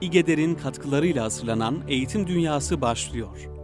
İGEDER'in katkılarıyla hazırlanan Eğitim Dünyası başlıyor.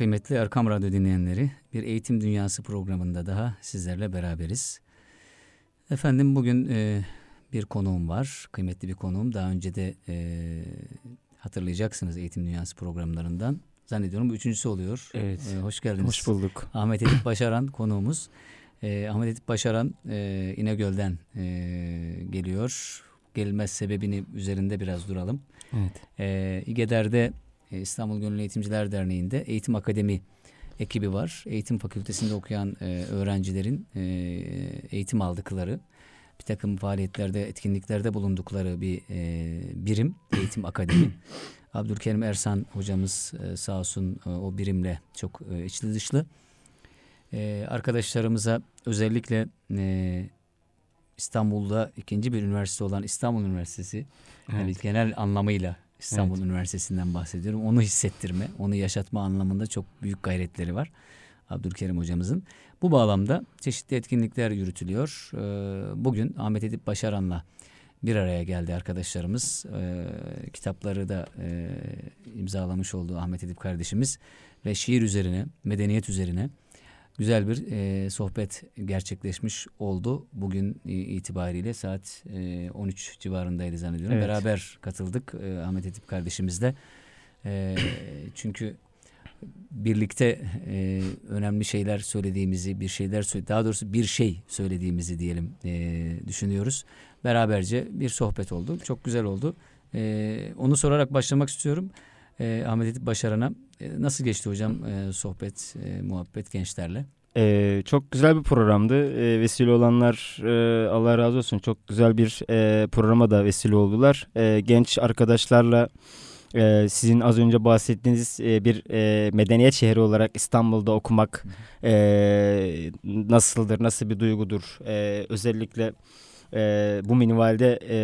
Kıymetli Erkam Radyo dinleyenleri. Bir Eğitim Dünyası programında daha sizlerle beraberiz. Efendim bugün e, bir konuğum var. Kıymetli bir konuğum. Daha önce de e, hatırlayacaksınız Eğitim Dünyası programlarından. Zannediyorum bu üçüncüsü oluyor. Evet. E, hoş geldiniz. Hoş bulduk. Ahmet Edip Başaran konuğumuz. E, Ahmet Edip Başaran e, İnegöl'den e, geliyor. Gelmez sebebini üzerinde biraz duralım. Evet. E, İGEDER'de İstanbul Gönüllü Eğitimciler Derneği'nde Eğitim Akademi ekibi var. Eğitim fakültesinde okuyan e, öğrencilerin e, eğitim aldıkları, bir takım faaliyetlerde, etkinliklerde bulundukları bir e, birim, Eğitim Akademi. Abdülkerim Ersan hocamız e, sağ olsun e, o birimle çok e, içli dışlı. E, arkadaşlarımıza özellikle e, İstanbul'da ikinci bir üniversite olan İstanbul Üniversitesi, yani Evet. genel anlamıyla İstanbul Evet. Üniversitesi'nden bahsediyorum. Onu hissettirme, onu yaşatma anlamında çok büyük gayretleri var Abdülkerim hocamızın. Bu bağlamda çeşitli etkinlikler yürütülüyor. Ee, Bugün Ahmet Edip Başaran'la bir araya geldi arkadaşlarımız. Ee, Kitapları da e, imzalamış olduğu Ahmet Edip kardeşimiz ve şiir üzerine, medeniyet üzerine güzel bir e, sohbet gerçekleşmiş oldu. Bugün e, itibariyle saat e, 13 civarındaydı zannediyorum. Evet. Beraber katıldık e, Ahmet Edip kardeşimizle. E, çünkü birlikte e, önemli şeyler söylediğimizi, bir şeyler daha doğrusu bir şey söylediğimizi diyelim e, düşünüyoruz. Beraberce bir sohbet oldu. Çok güzel oldu. E, onu sorarak başlamak istiyorum. E, Ahmet Edip Başaran'a e, nasıl geçti hocam e, sohbet, e, muhabbet gençlerle? Ee, çok güzel bir programdı. Ee, vesile olanlar e, Allah razı olsun. Çok güzel bir e, programa da vesile oldular. E, genç arkadaşlarla e, sizin az önce bahsettiğiniz e, bir e, medeniyet şehri olarak İstanbul'da okumak e, nasıldır, nasıl bir duygudur? E, özellikle e, bu minvalde e,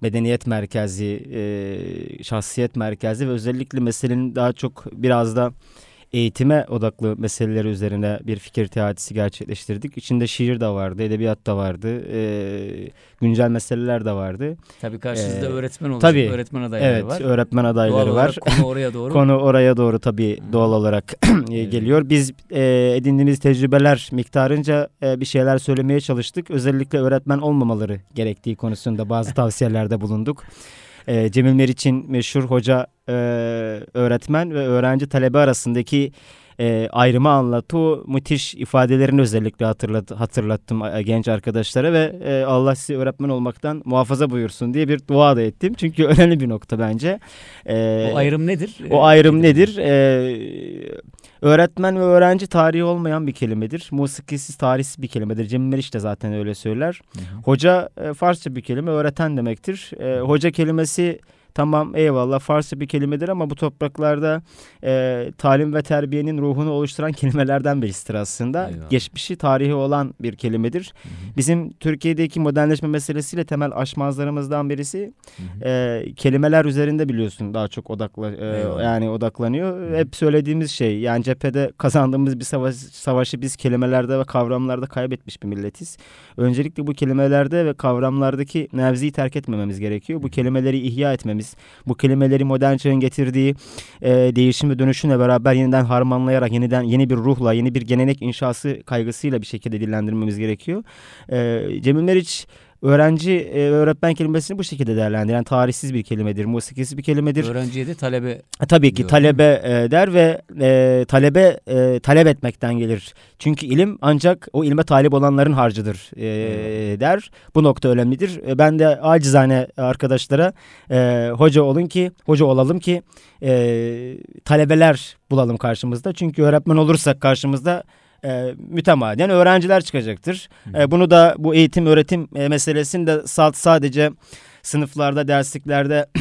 medeniyet merkezi, e, şahsiyet merkezi ve özellikle meselenin daha çok biraz da eğitime odaklı meseleleri üzerine bir fikir teatisi gerçekleştirdik. İçinde şiir de vardı, edebiyat da vardı, e, güncel meseleler de vardı. Tabii karşınızda Ee, öğretmen olacak. tabii. Öğretmen adayları evet, var. öğretmen adayları Doğal var. konu oraya doğru. Konu oraya doğru tabii doğal olarak e, Evet. geliyor. Biz e, edindiğimiz tecrübeler miktarınca e, bir şeyler söylemeye çalıştık. Özellikle öğretmen olmamaları gerektiği konusunda bazı tavsiyelerde bulunduk. E, Cemil Meriç'in meşhur hoca e, öğretmen ve öğrenci talebe arasındaki e, ayrımı anlattı. O müthiş ifadelerini özellikle hatırlat, hatırlattım e, genç arkadaşlara ve e, Allah sizi öğretmen olmaktan muhafaza buyursun diye bir dua da ettim. Çünkü önemli bir nokta bence. E, o ayrım nedir? o ayrım nedir? Ee, öğretmen ve öğrenci tarihi olmayan bir kelimedir. Musikisiz, tarihsiz bir kelimedir. Cemil Meriç de zaten öyle söyler. Hı hı. Hoca e, Farsça bir kelime, öğreten demektir. E, hoca kelimesi tamam eyvallah Farsça bir kelimedir ama bu topraklarda e, talim ve terbiyenin ruhunu oluşturan kelimelerden birisidir aslında. Eyvallah. Geçmişi, tarihi olan bir kelimedir. Hı hı. Bizim Türkiye'deki modernleşme meselesiyle temel aşmazlarımızdan birisi Hı hı. e, kelimeler üzerinde biliyorsun daha çok odakla e, Eyvallah. yani odaklanıyor. Hı. Hep söylediğimiz şey yani cephede kazandığımız bir savaş, savaşı biz kelimelerde ve kavramlarda kaybetmiş bir milletiz. Öncelikle bu kelimelerde ve kavramlardaki nevziyi terk etmememiz gerekiyor. Bu kelimeleri ihya etmemiz, bu kelimeleri modern çağın getirdiği e, değişim ve dönüşümle beraber yeniden harmanlayarak, yeniden yeni bir ruhla, yeni bir gelenek inşası kaygısıyla bir şekilde dillendirmemiz gerekiyor. E, Cemil Meriç öğrenci e, öğretmen kelimesini bu şekilde değerlendiren tarihsiz bir kelimedir, musikisiz bir kelimedir. Öğrenciye de talebe E, Tabii ki diyor. talebe e, der ve e, talebe e, talep etmekten gelir. Çünkü ilim ancak o ilme talip olanların harcıdır e, der. Bu nokta önemlidir. E, ben de acizane arkadaşlara e, hoca olun ki, hoca olalım ki e, talebeler bulalım karşımızda. Çünkü öğretmen olursak karşımızda e, mütemadiyen öğrenciler çıkacaktır. E, bunu da bu eğitim öğretim e, meselesini de sa- sadece sınıflarda, dersliklerde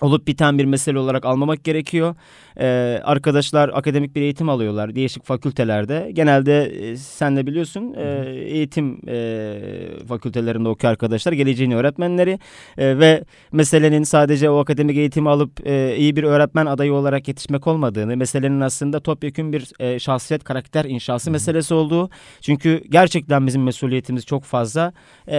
olup biten bir mesele olarak almamak gerekiyor. Ee, arkadaşlar akademik bir eğitim alıyorlar değişik fakültelerde. Genelde e, sen de biliyorsun e, eğitim e, fakültelerinde okuyor arkadaşlar. Geleceğin öğretmenleri E, ve meselenin sadece o akademik eğitimi alıp e, iyi bir öğretmen adayı olarak yetişmek olmadığını, meselenin aslında topyekun bir e, şahsiyet karakter inşası meselesi olduğu. Çünkü gerçekten bizim mesuliyetimiz çok fazla. E,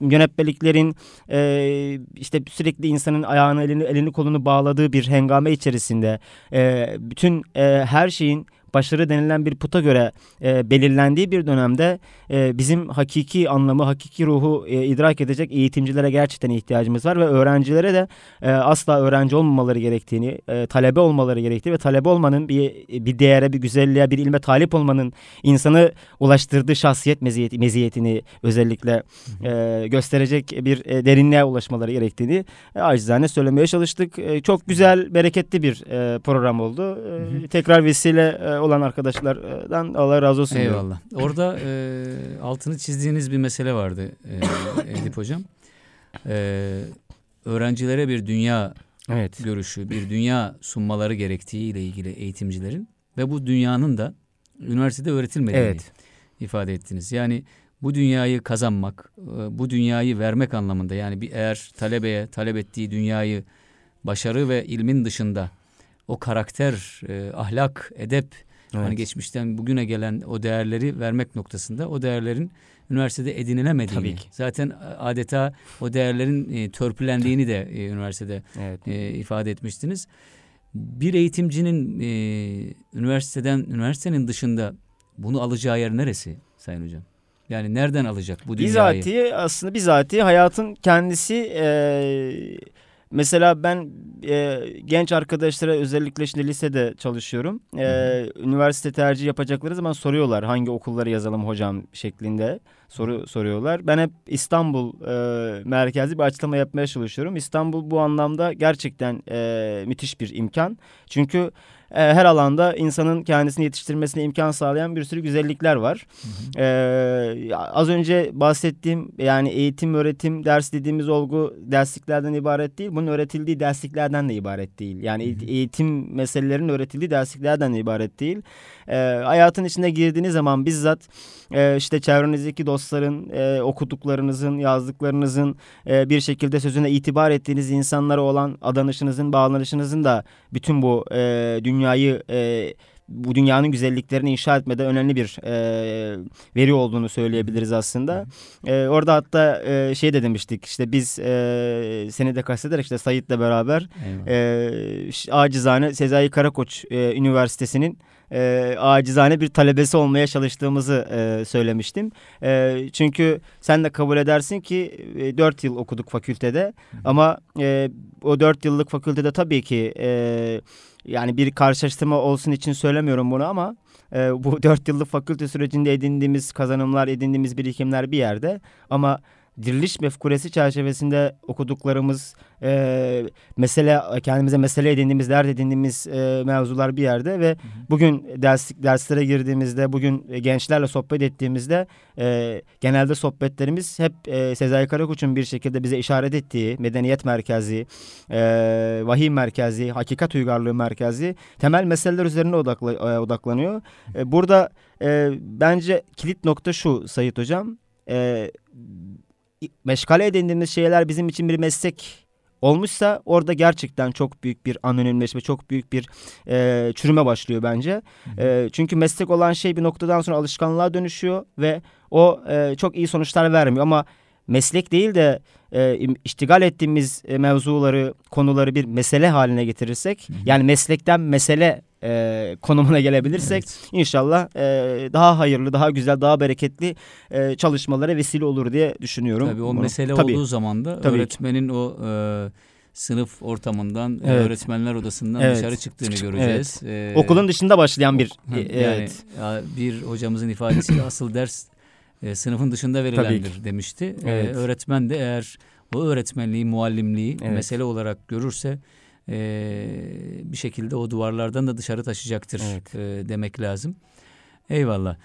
yönetmeliklerin e, işte sürekli insanın ayağını elini elini kolunu bağladığı bir hengame içerisinde e, bütün e, her şeyin başarı denilen bir puta göre e, belirlendiği bir dönemde e, bizim hakiki anlamı, hakiki ruhu e, idrak edecek eğitimcilere gerçekten ihtiyacımız var ve öğrencilere de e, asla öğrenci olmamaları gerektiğini, e, talebe olmaları gerektiği ve talebe olmanın bir bir değere, bir güzelliğe, bir ilme talip olmanın insanı ulaştırdığı şahsiyet meziyeti, meziyetini özellikle e, gösterecek bir e, derinliğe ulaşmaları gerektiğini e, acizane söylemeye çalıştık. E, çok güzel, bereketli bir e, program oldu. E, tekrar vesile e, olan arkadaşlardan Allah razı olsun. diyorum. Eyvallah. Orada e, altını çizdiğiniz bir mesele vardı e, Edip Hocam. E, öğrencilere bir dünya Evet. görüşü, bir dünya sunmaları gerektiği ile ilgili eğitimcilerin ve bu dünyanın da üniversitede öğretilmediğini Evet. ifade ettiniz. Yani bu dünyayı kazanmak, e, bu dünyayı vermek anlamında yani bir eğer talebeye talep ettiği dünyayı başarı ve ilmin dışında o karakter, e, ahlak, edep Evet. Hani geçmişten bugüne gelen o değerleri vermek noktasında o değerlerin üniversitede edinilemediğini Tabii ki. zaten adeta o değerlerin e, törpülendiğini de e, üniversitede Evet. e, ifade etmiştiniz. Bir eğitimcinin e, üniversiteden üniversitenin dışında bunu alacağı yer neresi Sayın Hocam? Yani nereden alacak bu dünyayı? Bizatihi aslında bizatihi hayatın kendisi e, mesela ben e, genç arkadaşlara özellikle şimdi lisede çalışıyorum. E, üniversite tercih yapacakları zaman soruyorlar hangi okulları yazalım hocam şeklinde soru soruyorlar. Ben hep İstanbul e, merkezli bir açıklama yapmaya çalışıyorum. İstanbul bu anlamda gerçekten e, müthiş bir imkan. Çünkü e, her alanda insanın kendisini yetiştirmesine imkan sağlayan bir sürü güzellikler var. Ee, az önce bahsettiğim yani eğitim, öğretim, ders dediğimiz olgu dersliklerden ibaret değil. Bunun öğretildiği dersliklerden de ibaret değil. Yani eğit- eğitim meselelerinin öğretildiği dersliklerden de ibaret değil. Ee, hayatın içine girdiğiniz zaman bizzat e, işte çevrenizdeki dostların, e, okuduklarınızın, yazdıklarınızın e, bir şekilde sözüne itibar ettiğiniz insanlara olan adanışınızın, bağlanışınızın da bütün bu e, dünyayı e, bu dünyanın güzelliklerini inşa etmede önemli bir e, veri olduğunu söyleyebiliriz aslında. E, orada hatta e, şey de demiştik işte biz e, seni de kastederek işte Sait'le beraber Eyvallah. e, acizane Sezai Karakoç e, Üniversitesi'nin e, acizane bir talebesi olmaya çalıştığımızı e, söylemiştim. E, çünkü sen de kabul edersin ki e, 4 yıl okuduk fakültede ama e, o 4 yıllık fakültede tabii ki e, yani bir karşılaştırma olsun için söylemiyorum bunu ama e, bu 4 yıllık fakülte sürecinde edindiğimiz kazanımlar, edindiğimiz birikimler bir yerde. Ama diriliş mefkuresi çerçevesinde okuduklarımız, e, mesele kendimize mesele edindiğimiz, dert edindiğimiz e, mevzular bir yerde ve bugün ders derslere girdiğimizde, bugün e, gençlerle sohbet ettiğimizde e, genelde sohbetlerimiz hep e, Sezai Karakoç'un bir şekilde bize işaret ettiği medeniyet merkezi, e, vahiy merkezi, hakikat uygarlığı merkezi temel meseleler üzerine odakla, e, odaklanıyor. E, burada e, bence kilit nokta şu Sayit Hocam. E, meşgale edindiğimiz şeyler bizim için bir meslek olmuşsa orada gerçekten çok büyük bir anonimleşme, çok büyük bir e, çürüme başlıyor bence. E, çünkü meslek olan şey bir noktadan sonra alışkanlığa dönüşüyor ve o e, çok iyi sonuçlar vermiyor. Ama meslek değil de e, iştigal ettiğimiz e, mevzuları, konuları bir mesele haline getirirsek yani meslekten mesele e, konumuna gelebilirsek Evet. inşallah e, daha hayırlı, daha güzel, daha bereketli e, çalışmalara vesile olur diye düşünüyorum. Tabii o Bunu- mesele Tabii. olduğu zaman da Tabii ki. öğretmenin o e, sınıf ortamından, e, Evet. öğretmenler odasından Evet. dışarı çıktığını göreceğiz. E, Okulun dışında başlayan bir Ha, e, yani evet. ya bir hocamızın ifadesiyle asıl ders e, sınıfın dışında verilendir demişti. E, Evet. öğretmen de eğer o öğretmenliği, muallimliği Evet. mesele olarak görürse e, bir şekilde o duvarlardan da dışarı taşıyacaktır Evet. e, demek lazım. Eyvallah.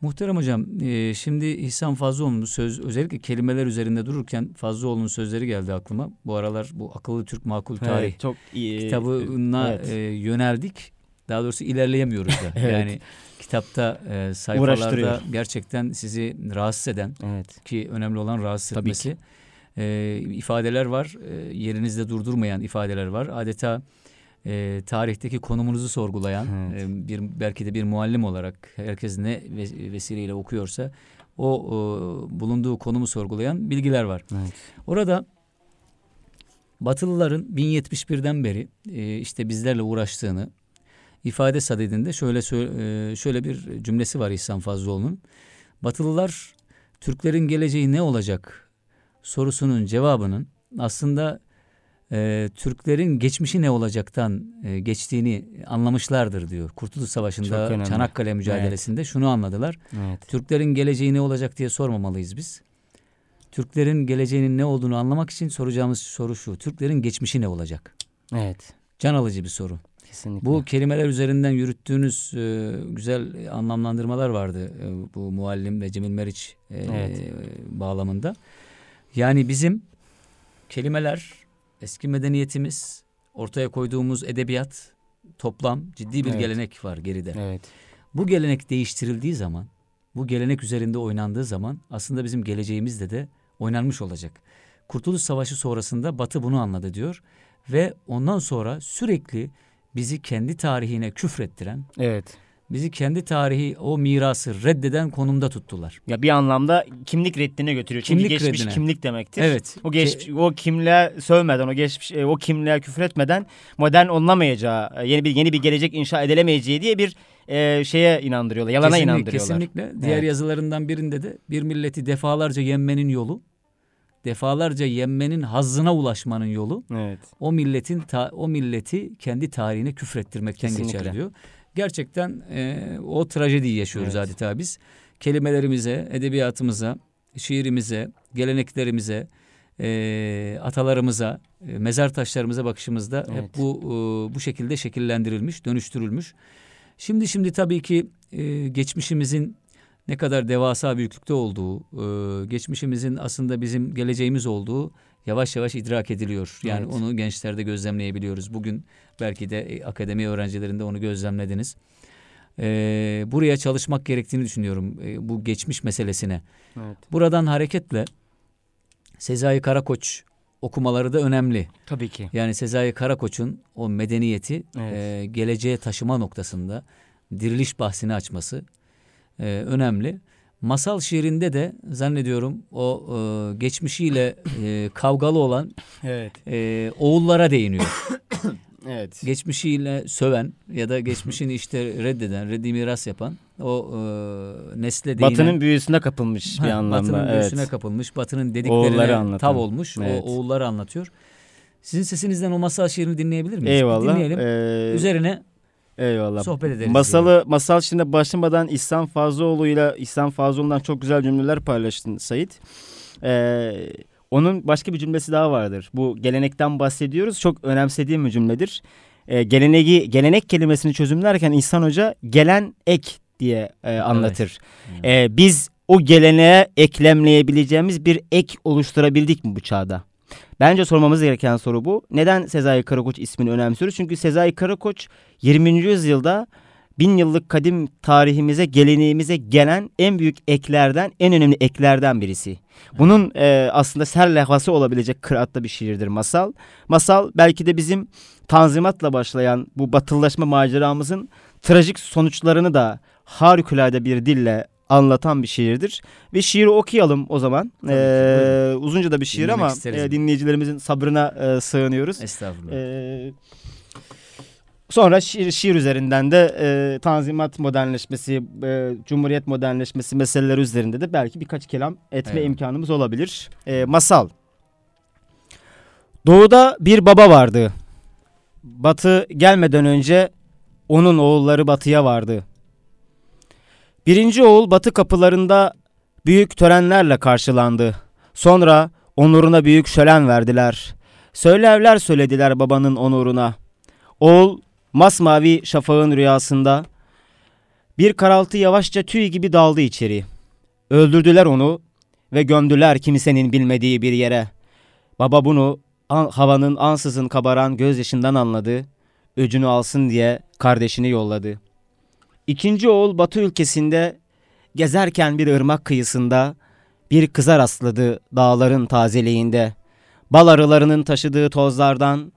Muhterem hocam, e, şimdi İhsan Fazlıoğlu'nun söz özellikle kelimeler üzerinde dururken Fazlıoğlu'nun sözleri geldi aklıma. Bu aralar bu Akıllı Türk Makul Tarih Evet, çok iyi. kitabına evet. e, yöneldik. Daha doğrusu ilerleyemiyoruz da. Evet. Yani kitapta e, sayfalarda gerçekten sizi rahatsız eden Evet. ki önemli olan rahatsız Tabii etmesi e, ifadeler var. E, yerinizde durdurmayan ifadeler var. Adeta e, tarihteki konumunuzu sorgulayan Evet. e, bir belki de bir muallim olarak herkes ne ve- vesileyle okuyorsa o, o bulunduğu konumu sorgulayan bilgiler var. Evet. Orada Batılıların 1071'den beri e, işte bizlerle uğraştığını ifade sadedinde şöyle e, şöyle bir cümlesi var İhsan Fazlıoğlu'nun. Batılılar Türklerin geleceği ne olacak sorusunun cevabının aslında e, Türklerin geçmişi ne olacaktan e, geçtiğini anlamışlardır diyor. Kurtuluş Savaşı'nda. Çanakkale mücadelesinde şunu anladılar. Evet. Türklerin geleceği ne olacak diye sormamalıyız biz. Türklerin geleceğinin ne olduğunu anlamak için soracağımız soru şu. Türklerin geçmişi ne olacak? Evet. Can alıcı bir soru. Kesinlikle. Bu kelimeler üzerinden yürüttüğünüz e, güzel anlamlandırmalar vardı e, bu muallim ve Cemil Meriç e, Evet. bağlamında. Yani bizim kelimeler, eski medeniyetimiz, ortaya koyduğumuz edebiyat, toplam ciddi bir Evet. gelenek var geride. Evet. Bu gelenek değiştirildiği zaman, bu gelenek üzerinde oynandığı zaman aslında bizim geleceğimizde de oynanmış olacak. Kurtuluş Savaşı sonrasında Batı bunu anladı diyor ve ondan sonra sürekli bizi kendi tarihine küfrettiren, Evet. Bizi kendi tarihi o mirası reddeden konumda tuttular. Ya bir anlamda kimlik reddine götürüyor. Çünkü Kimlik geçmiş reddine. kimlik demektir. Evet. O geç o kimliğe sövmeden, o geçmiş e, o kimliğe küfretmeden modern olunamayacağı, e, yeni bir yeni bir gelecek inşa edilemeyeceği diye bir e, şeye inandırıyorlar. Yalana Kesinlikle, inandırıyorlar. Kesinlikle. Diğer Evet. yazılarından birinde de bir milleti defalarca yenmenin yolu, defalarca yenmenin hazzına ulaşmanın yolu Evet. o milletin ta- o milleti kendi tarihine küfrettirmekten Kesinlikle. geçer diyor. Gerçekten e, o trajediyi yaşıyoruz Evet. adeta biz. Kelimelerimize, edebiyatımıza, şiirimize, geleneklerimize, e, atalarımıza, e, mezar taşlarımıza bakışımızda Evet. hep bu e, bu şekilde şekillendirilmiş, dönüştürülmüş. Şimdi şimdi tabii ki e, geçmişimizin ne kadar devasa büyüklükte olduğu, e, geçmişimizin aslında bizim geleceğimiz olduğu yavaş yavaş idrak ediliyor. Yani Evet. onu gençlerde gözlemleyebiliyoruz. Bugün belki de e, akademi öğrencilerinde onu gözlemlediniz. E, buraya çalışmak gerektiğini düşünüyorum e, bu geçmiş meselesine. Evet. Buradan hareketle Sezai Karakoç okumaları da önemli. Tabii ki. Yani Sezai Karakoç'un o medeniyeti Evet. e, geleceğe taşıma noktasında diriliş bahsini açması e, önemli. Masal şiirinde de zannediyorum o e, geçmişiyle e, kavgalı olan Evet. e, oğullara değiniyor. Evet. Geçmişiyle söven ya da geçmişini işte reddeden, reddi miras yapan o e, nesle değinen. Batının büyüsüne kapılmış bir Ha, anlamda. Batının evet. büyüsüne kapılmış, Batı'nın dediklerine tav olmuş. Evet. O oğulları anlatıyor. Sizin sesinizden o masal şiirini dinleyebilir miyiz? Bir Eyvallah. Dinleyelim. Ee, Üzerine eyvallah. sohbet ederiz. Masalı masal şimdi başlamadan İhsan Fazlıoğlu'yla İhsan Fazlıoğlu'ndan çok güzel cümleler paylaştın Sait. Ee, onun başka bir cümlesi daha vardır. Bu gelenekten bahsediyoruz. Çok önemsediğim bir cümledir. Ee, geleneği gelenek kelimesini çözümlerken İhsan Hoca gelen ek diye e, anlatır. Evet. Ee, biz o geleneğe eklemleyebileceğimiz bir ek oluşturabildik mi bu çağda? Bence sormamız gereken soru bu. Neden Sezai Karakoç ismini önemsiyoruz? Çünkü Sezai Karakoç 20. yüzyılda bin yıllık kadim tarihimize, geleneğimize gelen en büyük eklerden, en önemli eklerden birisi. Bunun e, aslında serlehvası olabilecek kıraatta bir şiirdir masal. Masal belki de bizim tanzimatla başlayan bu batılılaşma maceramızın trajik sonuçlarını da harikulade bir dille anlatan bir şiirdir. Ve şiiri okuyalım o zaman. Tabii ki, Ee, buyurun. uzunca da bir şiir Dinlemek ama e, dinleyicilerimizin sabrına e, sığınıyoruz. Estağfurullah. Ee, Sonra şiir, şiir üzerinden de e, Tanzimat modernleşmesi, e, Cumhuriyet modernleşmesi meseleleri üzerinde de belki birkaç kelam etme Evet. imkanımız olabilir. E, masal. Doğuda bir baba vardı. Batı gelmeden önce onun oğulları batıya vardı. Birinci oğul batı kapılarında büyük törenlerle karşılandı. Sonra onuruna büyük şölen verdiler. Söylevler söylediler babanın onuruna. Oğul masmavi şafağın rüyasında bir karaltı yavaşça tüy gibi daldı içeri. Öldürdüler onu ve gömdüler kimsenin bilmediği bir yere. Baba bunu an- havanın ansızın kabaran gözyaşından anladı. Öcünü alsın diye kardeşini yolladı. İkinci oğul Batı ülkesinde gezerken bir ırmak kıyısında bir kıza rastladı dağların tazeliğinde. Bal arılarının taşıdığı tozlardan,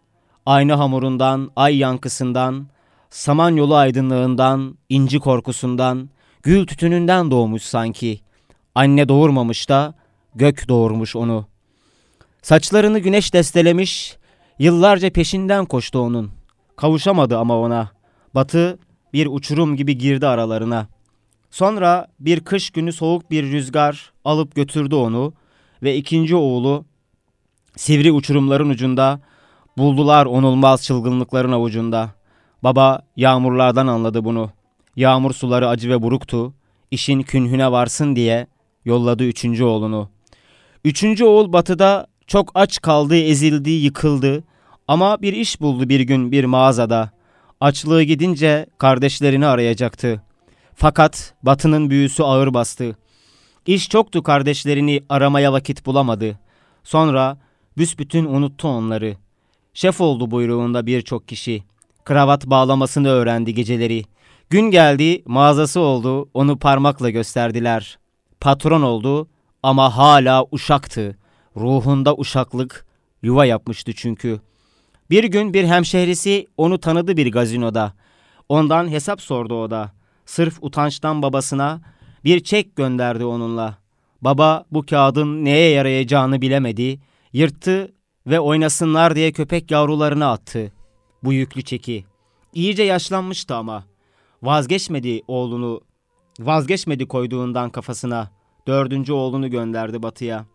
ayna hamurundan, ay yankısından, samanyolu aydınlığından, inci korkusundan, gül tütününden doğmuş sanki. Anne doğurmamış da gök doğurmuş onu. Saçlarını güneş destelemiş, yıllarca peşinden koştu onun. Kavuşamadı ama ona. Batı bir uçurum gibi girdi aralarına. Sonra bir kış günü soğuk bir rüzgar alıp götürdü onu ve ikinci oğlu sivri uçurumların ucunda buldular onulmaz çılgınlıkların avucunda. Baba yağmurlardan anladı bunu. Yağmur suları acı ve buruktu. İşin künhüne varsın diye yolladı üçüncü oğlunu. Üçüncü oğul batıda çok aç kaldı, ezildi, yıkıldı. Ama bir iş buldu bir gün bir mağazada. Açlığı gidince kardeşlerini arayacaktı. Fakat batının büyüsü ağır bastı. İş çoktu kardeşlerini aramaya vakit bulamadı. Sonra büsbütün unuttu onları. Şef oldu buyruğunda birçok kişi. Kravat bağlamasını öğrendi geceleri. Gün geldi, mağazası oldu, onu parmakla gösterdiler. Patron oldu ama hala uşaktı. Ruhunda uşaklık yuva yapmıştı çünkü. Bir gün bir hemşehrisi onu tanıdı bir gazinoda. Ondan hesap sordu o da. Sırf utançtan babasına bir çek gönderdi onunla. Baba bu kağıdın neye yarayacağını bilemedi. Yırttı ve oynasınlar diye köpek yavrularına attı. Bu yüklü çeki. İyice yaşlanmıştı ama. Vazgeçmedi oğlunu, vazgeçmedi koyduğundan kafasına. Dördüncü oğlunu gönderdi batıya.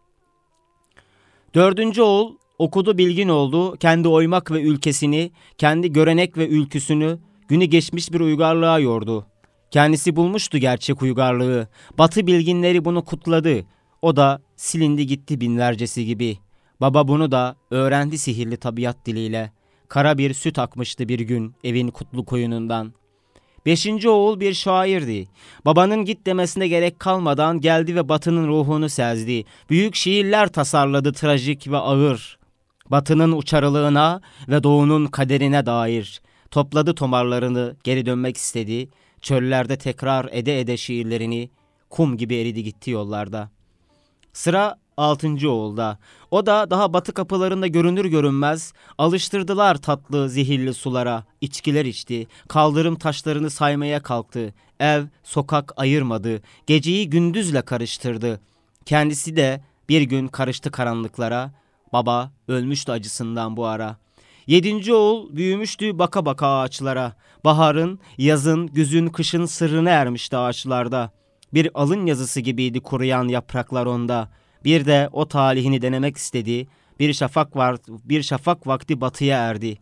Dördüncü oğul okudu bilgin oldu. Kendi oymak ve ülkesini, kendi görenek ve ülküsünü günü geçmiş bir uygarlığa yordu. Kendisi bulmuştu gerçek uygarlığı. Batı bilginleri bunu kutladı. O da silindi gitti binlercesi gibi. Baba bunu da öğrendi sihirli tabiat diliyle. Kara bir süt akmıştı bir gün evin kutlu koyunundan. Beşinci oğul bir şairdi. Babanın git demesine gerek kalmadan geldi ve batının ruhunu sezdi. Büyük şiirler tasarladı trajik ve ağır. Batının uçarılığına ve doğunun kaderine dair. Topladı tomarlarını geri dönmek istedi. Çöllerde tekrar ede ede şiirlerini kum gibi eridi gitti yollarda. Sıra altıncı oğulda. O da daha batı kapılarında görünür görünmez alıştırdılar tatlı zehirli sulara. İçkiler içti. Kaldırım taşlarını saymaya kalktı. Ev, sokak ayırmadı. Geceyi gündüzle karıştırdı. Kendisi de bir gün karıştı karanlıklara. Baba ölmüştü acısından bu ara. Yedinci oğul büyümüştü baka baka ağaçlara. Baharın, yazın, güzün, kışın sırrına ermişti ağaçlarda. Bir alın yazısı gibiydi kuruyan yapraklar onda. Bir de o talihini denemek istedi. Bir şafak var, bir şafak vakti batıya erdi.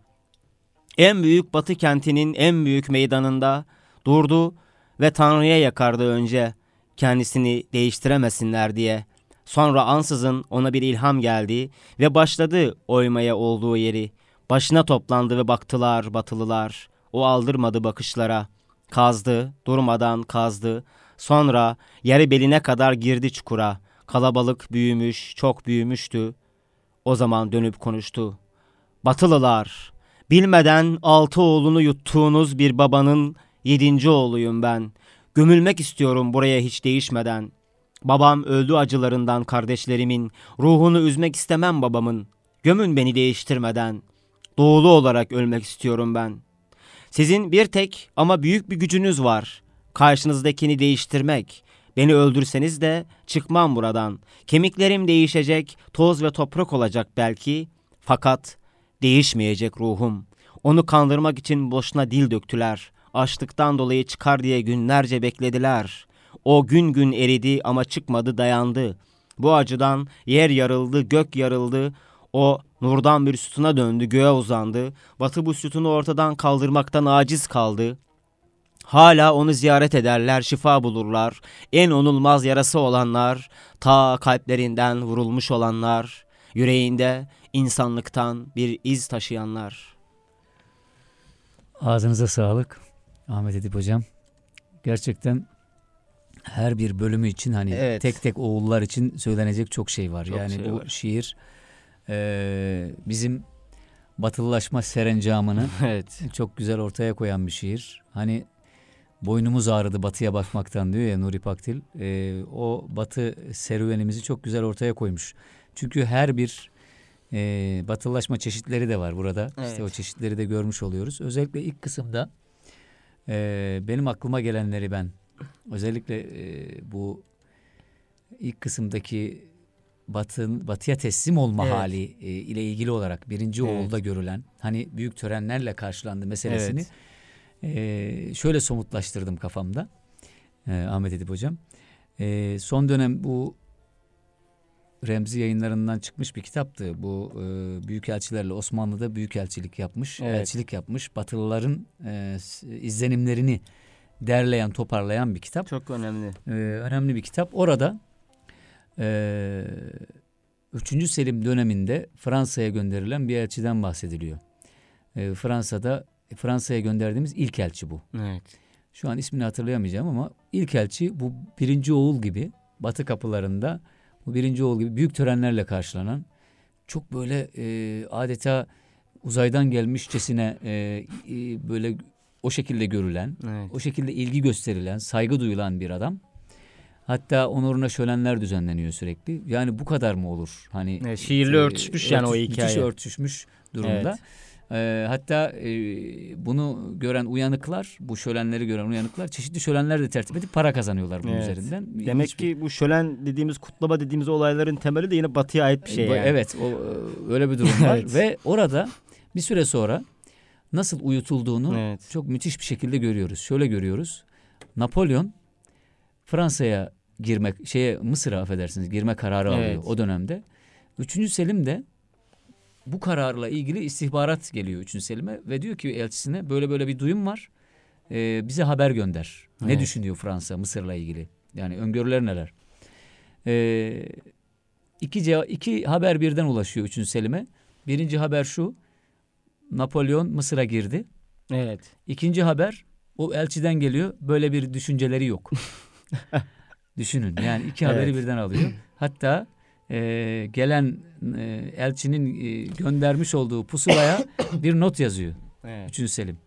En büyük batı kentinin en büyük meydanında durdu ve Tanrı'ya yakardı önce kendisini değiştiremesinler diye. Sonra ansızın ona bir ilham geldi ve başladı oymaya olduğu yeri. Başına toplandı ve baktılar batılılar. O aldırmadı bakışlara. Kazdı, durmadan kazdı. Sonra yarı beline kadar girdi çukura. Kalabalık büyümüş, çok büyümüştü. O zaman dönüp konuştu. Batılılar, bilmeden altı oğlunu yuttuğunuz bir babanın yedinci oğluyum ben. Gömülmek istiyorum buraya hiç değişmeden. Babam öldü acılarından kardeşlerimin. Ruhunu üzmek istemem babamın. Gömün beni değiştirmeden. Doğulu olarak ölmek istiyorum ben. Sizin bir tek ama büyük bir gücünüz var. Karşınızdakini değiştirmek. Beni öldürseniz de çıkmam buradan. Kemiklerim değişecek, toz ve toprak olacak belki. Fakat değişmeyecek ruhum. Onu kandırmak için boşuna dil döktüler. Açlıktan dolayı çıkar diye günlerce beklediler. O gün gün eridi ama çıkmadı dayandı. Bu acıdan yer yarıldı, gök yarıldı. O nurdan bir sütuna döndü, göğe uzandı. Batı bu sütunu ortadan kaldırmaktan aciz kaldı. Hala onu ziyaret ederler, şifa bulurlar. En onulmaz yarası olanlar, ta kalplerinden vurulmuş olanlar, yüreğinde insanlıktan bir iz taşıyanlar. Ağzınıza sağlık Ahmet Edip Hocam. Gerçekten her bir bölümü için hani Evet. tek tek oğullar için söylenecek çok şey var. Çok yani şey bu var. şiir e, bizim batılılaşma serencamını Evet. çok güzel ortaya koyan bir şiir. Hani boynumuz ağrıdı batıya bakmaktan diyor ya Nuri Pakdil. E, o batı serüvenimizi çok güzel ortaya koymuş. Çünkü her bir e, batılılaşma çeşitleri de var burada. Evet. İşte o çeşitleri de görmüş oluyoruz. Özellikle ilk kısımda e, benim aklıma gelenleri ben özellikle e, bu ilk kısımdaki batın batıya teslim olma Evet. hali e, ile ilgili olarak birinci Evet. oğulda görülen hani büyük törenlerle karşılandı meselesini Evet. e, şöyle somutlaştırdım kafamda e, Ahmet Edip Hocam. E, son dönem bu Remzi yayınlarından çıkmış bir kitaptı. Bu e, büyükelçilerle Osmanlı'da büyükelçilik yapmış, Evet. elçilik yapmış. Batılıların e, izlenimlerini derleyen, toparlayan bir kitap. Çok önemli. Ee, önemli bir kitap. Orada e, 3. Selim döneminde Fransa'ya gönderilen bir elçiden bahsediliyor. E, Fransa'da Fransa'ya gönderdiğimiz ilk elçi bu. Evet. Şu an ismini hatırlayamayacağım ama ilk elçi bu birinci oğul gibi Batı kapılarında bu birinci oğul gibi büyük törenlerle karşılanan çok böyle e, adeta uzaydan gelmişçesine e, e, böyle o şekilde görülen Evet. o şekilde ilgi gösterilen, saygı duyulan bir adam. Hatta onuruna şölenler düzenleniyor sürekli. Yani bu kadar mı olur? Hani Evet, şiirle e, örtüşmüş yani o örtüş- hikaye. Müthiş örtüşmüş durumda. E, hatta e, bunu gören uyanıklar, bu şölenleri gören uyanıklar çeşitli şölenler de tertip edip para kazanıyorlar bunun Evet. üzerinden. Demek İlginç bir- ki bu şölen dediğimiz kutlama dediğimiz olayların temeli de yine batıya ait bir şey Bu- yani. Evet, o, e, öyle bir durum var Evet. ve orada bir süre sonra nasıl uyutulduğunu Evet. çok müthiş bir şekilde görüyoruz. Şöyle görüyoruz. Napolyon Fransa'ya girmek, şeye Mısır'a affedersiniz girme kararı alıyor Evet. o dönemde. Üçüncü Selim de bu kararla ilgili istihbarat geliyor Üçüncü Selim'e ve diyor ki elçisine böyle böyle bir duyum var. Ee, bize haber gönder. Ne Evet. düşünüyor Fransa Mısır'la ilgili? Yani öngörüler neler? Ee, iki, iki haber birden ulaşıyor Üçüncü Selim'e. Birinci haber şu. Napolyon Mısır'a girdi. Evet. İkinci haber o elçiden geliyor. Böyle bir düşünceleri yok. Düşünün yani iki haberi Evet. birden alıyor. Hatta e, gelen e, elçinin e, göndermiş olduğu pusulaya bir not yazıyor. Evet. Üçüncü Selim.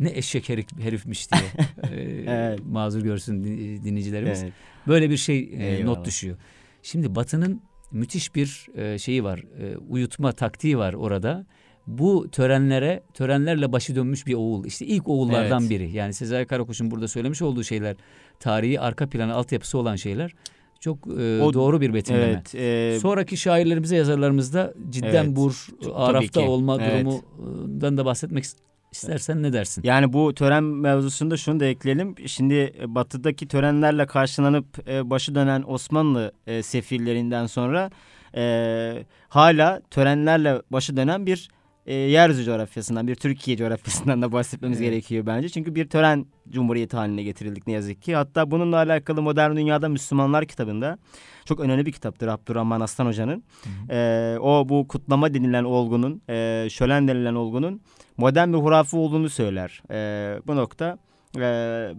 Ne eşek herif, herifmiş diye. E, Evet. Mazur görsün din- dinleyicilerimiz. Evet. Böyle bir şey e, Eyvallah. not düşüyor. Şimdi Batı'nın müthiş bir e, şeyi var. e, uyutma taktiği var orada. Bu törenlere, törenlerle başı dönmüş bir oğul. İşte ilk oğullardan Evet. biri. Yani Sezai Karakuş'un burada söylemiş olduğu şeyler, tarihi arka planı, altyapısı olan şeyler çok e, O- doğru bir betimleme. Evet. e, Sonraki şairlerimize, yazarlarımız da cidden Evet. bur, arafta olma Evet. durumundan da bahsetmek istersen ne dersin? Yani bu tören mevzusunda şunu da ekleyelim. Şimdi e, batıdaki törenlerle karşılanıp e, başı dönen Osmanlı e, sefirlerinden sonra e, hala törenlerle başı dönen bir e, yeryüzü coğrafyasından, bir Türkiye coğrafyasından da bahsetmemiz Evet. gerekiyor bence. Çünkü bir tören cumhuriyeti haline getirildik ne yazık ki. Hatta bununla alakalı Modern Dünyada Müslümanlar kitabında çok önemli bir kitaptır Abdurrahman Aslan Hoca'nın. E, o bu kutlama denilen olgunun, e, şölen denilen olgunun modern bir hurafe olduğunu söyler. E, bu nokta e,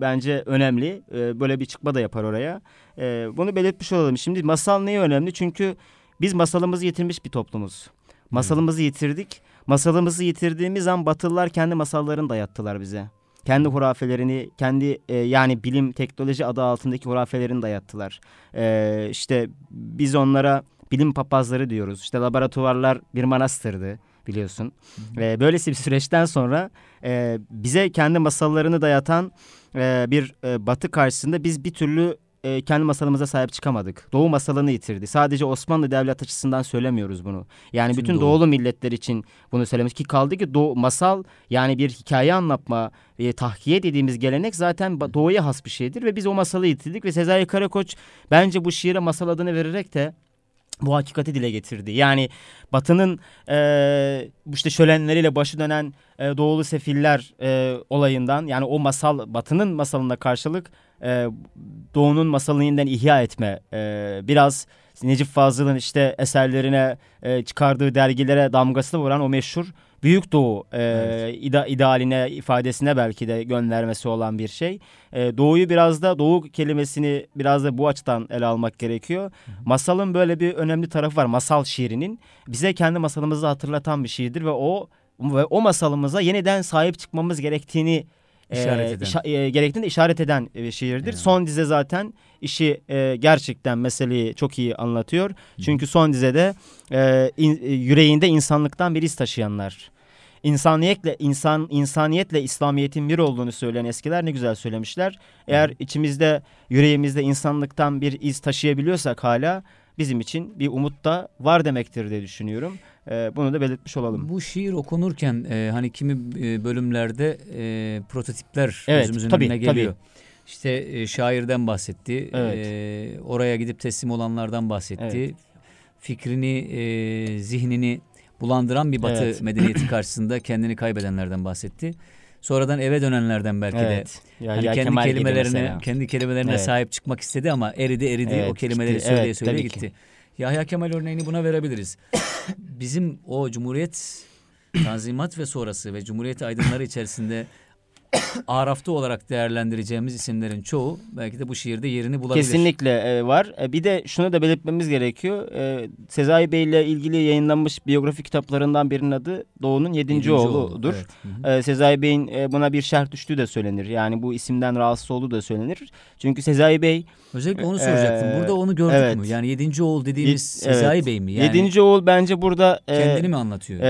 bence önemli. E, böyle bir çıkma da yapar oraya. E, bunu belirtmiş olalım. Şimdi masal neye önemli? Çünkü biz masalımızı yitirmiş bir toplumuz. Masalımızı yitirdik. Masalımızı yitirdiğimiz an Batılılar kendi masallarını dayattılar bize. Kendi hurafelerini, kendi e, yani bilim, teknoloji adı altındaki hurafelerini dayattılar. E, işte biz onlara bilim papazları diyoruz. İşte laboratuvarlar bir manastırdı biliyorsun. E, böylesi bir süreçten sonra e, bize kendi masallarını dayatan e, bir e, batı karşısında biz bir türlü e, kendi masalımıza sahip çıkamadık. Doğu masalını yitirdi. Sadece Osmanlı devlet açısından söylemiyoruz bunu. Yani Bütün bütün, Doğu. doğulu milletler için bunu söylemiş ki kaldı ki doğu, masal yani bir hikaye anlatma, e, tahkiye dediğimiz gelenek zaten doğuya has bir şeydir ve biz o masalı yitirdik ve Sezai Karakoç bence bu şiire masal adını vererek de bu hakikati dile getirdi. Yani Batı'nın e, işte şölenleriyle başı dönen e, doğulu sefiller e, olayından yani o masal Batı'nın masalına karşılık e, Doğu'nun masalını yeniden ihya etme e, biraz Necip Fazıl'ın işte eserlerine e, çıkardığı dergilere damgasını vuran o meşhur Büyük Doğu e, Evet. ida- idealine ifadesine belki de göndermesi olan bir şey. E, doğu'yu biraz da Doğu kelimesini biraz da bu açıdan ele almak gerekiyor. Masalın böyle bir önemli tarafı var. Masal şiirinin bize kendi masalımızı hatırlatan bir şiirdir ve o ve o masalımıza yeniden sahip çıkmamız gerektiğini e, İşaret eden. işa- e, gerektiğini işaret eden bir şiirdir. Evet. Son dize zaten işi e, gerçekten meseleyi çok iyi anlatıyor. Çünkü son dizede e, in- e, yüreğinde insanlıktan bir iz taşıyanlar. İnsaniyetle insan insaniyetle İslamiyet'in bir olduğunu söyleyen eskiler ne güzel söylemişler. Eğer içimizde yüreğimizde insanlıktan bir iz taşıyabiliyorsak hala bizim için bir umut da var demektir diye düşünüyorum. E, bunu da belirtmiş olalım. Bu şiir okunurken e, hani kimi bölümlerde e, prototipler Evet, gözümüzün tabii, önüne geliyor. İşte e, şairden bahsetti. Evet. E, oraya gidip teslim olanlardan bahsetti. Evet. Fikrini, e, zihnini bulandıran bir batı Evet. medeniyeti karşısında kendini kaybedenlerden bahsetti. Sonradan eve dönenlerden belki de Evet. Ya, hani ya kendi Kemal kelimelerine kendi kelimelerine Evet. sahip çıkmak istedi ama eridi eridi Evet, o kelimeleri gitti. söyleye Evet, söyleye tabii ki. gitti. Yahya Kemal örneğini buna verebiliriz. Bizim o Cumhuriyet Tanzimat ve sonrası ve Cumhuriyet aydınları içerisinde Araf'ta olarak değerlendireceğimiz isimlerin çoğu belki de bu şiirde yerini bulabilir. Kesinlikle e, var. E, bir de şunu da belirtmemiz gerekiyor. E, Sezai Bey ile ilgili yayınlanmış biyografi kitaplarından birinin adı Doğu'nun yedinci, oğludur. Evet. Hı hı. E, Sezai Bey'in e, buna bir şerh düştüğü de söylenir. Yani bu isimden rahatsız olduğu da söylenir. Çünkü Sezai Bey Özellikle onu soracaktım. Ee, Burada onu gördük evet. mü? Yani yedinci oğul dediğimiz Sezai evet. Bey mi? Yani yedinci oğul bence burada e, kendini mi anlatıyor? e,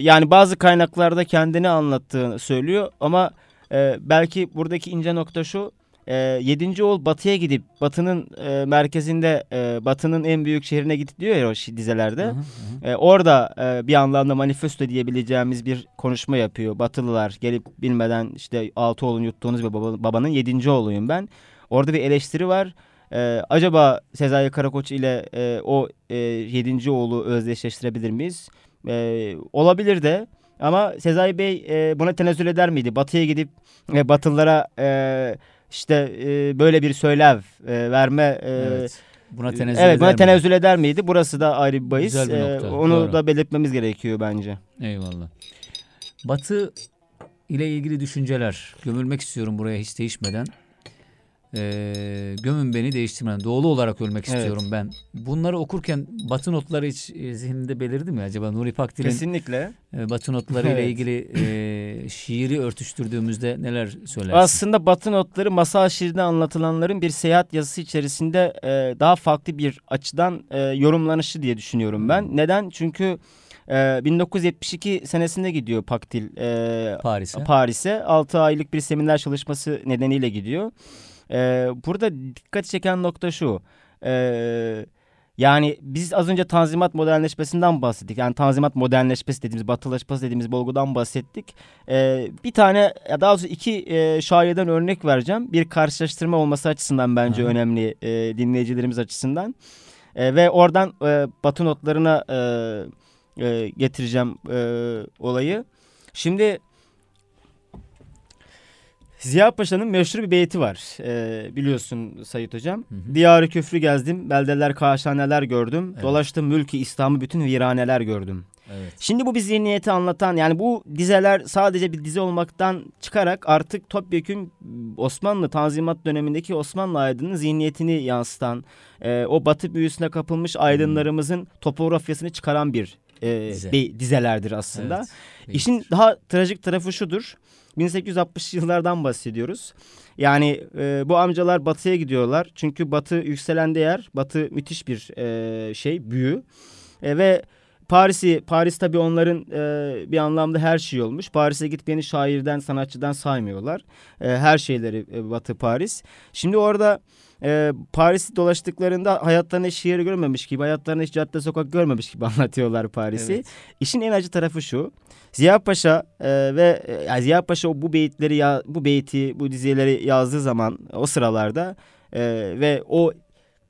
yani bazı kaynaklarda kendini anlattığını söylüyor ama e, belki buradaki ince nokta şu. E, yedinci oğul batıya gidip batının e, merkezinde e, batının en büyük şehrine gitti diyor ya o dizelerde. Hı hı. E, orada e, bir anlamda manifesto diyebileceğimiz bir konuşma yapıyor. Batılılar gelip bilmeden işte altı oğlun yuttuğunuz bir baba- babanın yedinci oğluyum ben. Orada bir eleştiri var. E, acaba Sezai Karakoç ile e, o e, yedinci oğlu özdeşleştirebilir miyiz? E, olabilir de ama Sezai Bey e, buna tenezzül eder miydi? Batıya gidip e, Batılılara e, işte e, böyle bir söylev e, verme e, evet. Buna tenezzül Evet buna eder mi? tenezzül eder miydi? Burası da ayrı bir bahis. Güzel bir Ee, nokta, onu doğru. da belirtmemiz gerekiyor bence. Eyvallah. Batı ile ilgili düşünceler. Gömülmek istiyorum buraya hiç değişmeden. Ee, gömün beni değiştirmeden. Doğulu olarak ölmek Evet. istiyorum ben. Bunları okurken Batı notları hiç e, zihninde belirdi mi acaba? Nuri Pakdil'in Kesinlikle. e, Batı notları ile Evet. ilgili e, şiiri örtüştürdüğümüzde neler söylersin? Aslında Batı notları masal şiirinde anlatılanların bir seyahat yazısı içerisinde e, daha farklı bir açıdan e, yorumlanışı diye düşünüyorum ben. Hmm. Neden? Çünkü e, 1972 senesinde gidiyor Pakdil e, Paris'e. Paris'e 6 aylık bir seminer çalışması nedeniyle gidiyor. Ee, burada dikkat çeken nokta şu. Ee, yani biz az önce tanzimat modernleşmesinden bahsettik. Yani tanzimat modernleşmesi dediğimiz, batılaşması dediğimiz olgudan bahsettik. Ee, bir tane, ya daha doğrusu iki e, şairden örnek vereceğim. Bir karşılaştırma olması açısından bence Aha. önemli e, dinleyicilerimiz açısından. E, ve oradan e, batı notlarına e, e, getireceğim e, olayı. Şimdi Ziya Paşa'nın meşhur bir beyti var. Ee, biliyorsun Sayit Hocam. Hı hı. Diyarı küfrü gezdim, beldeler kaşhaneler gördüm. Evet. Dolaştım mülkü İslam'ı bütün viraneler gördüm. Evet. Şimdi bu bir zihniyeti anlatan yani bu dizeler sadece bir dizi olmaktan çıkarak artık topyekün Osmanlı Tanzimat dönemindeki Osmanlı aydının zihniyetini yansıtan e, o batı büyüsüne kapılmış aydınlarımızın topografyasını çıkaran bir e, Dize. be- dizelerdir aslında. Evet. İşin daha trajik tarafı şudur. 1860 yıllardan bahsediyoruz. Yani e, bu amcalar batıya gidiyorlar. Çünkü batı yükselen değer. Batı müthiş bir e, şey, büyü. E, ve Paris'i, Paris tabii onların e, bir anlamda her şey olmuş. Paris'e gitmeyeni şairden, sanatçıdan saymıyorlar. E, her şeyleri e, Batı Paris. Şimdi orada e, Paris'i dolaştıklarında hayatlarında hiç şehir görmemiş gibi, hayatlarında hiç cadde sokak görmemiş gibi anlatıyorlar Paris'i. Evet. İşin en acı tarafı şu. Ziya Paşa e, ve e, Ziya Paşa bu beyitleri ya bu beyti bu dizeleri yazdığı zaman o sıralarda e, ve o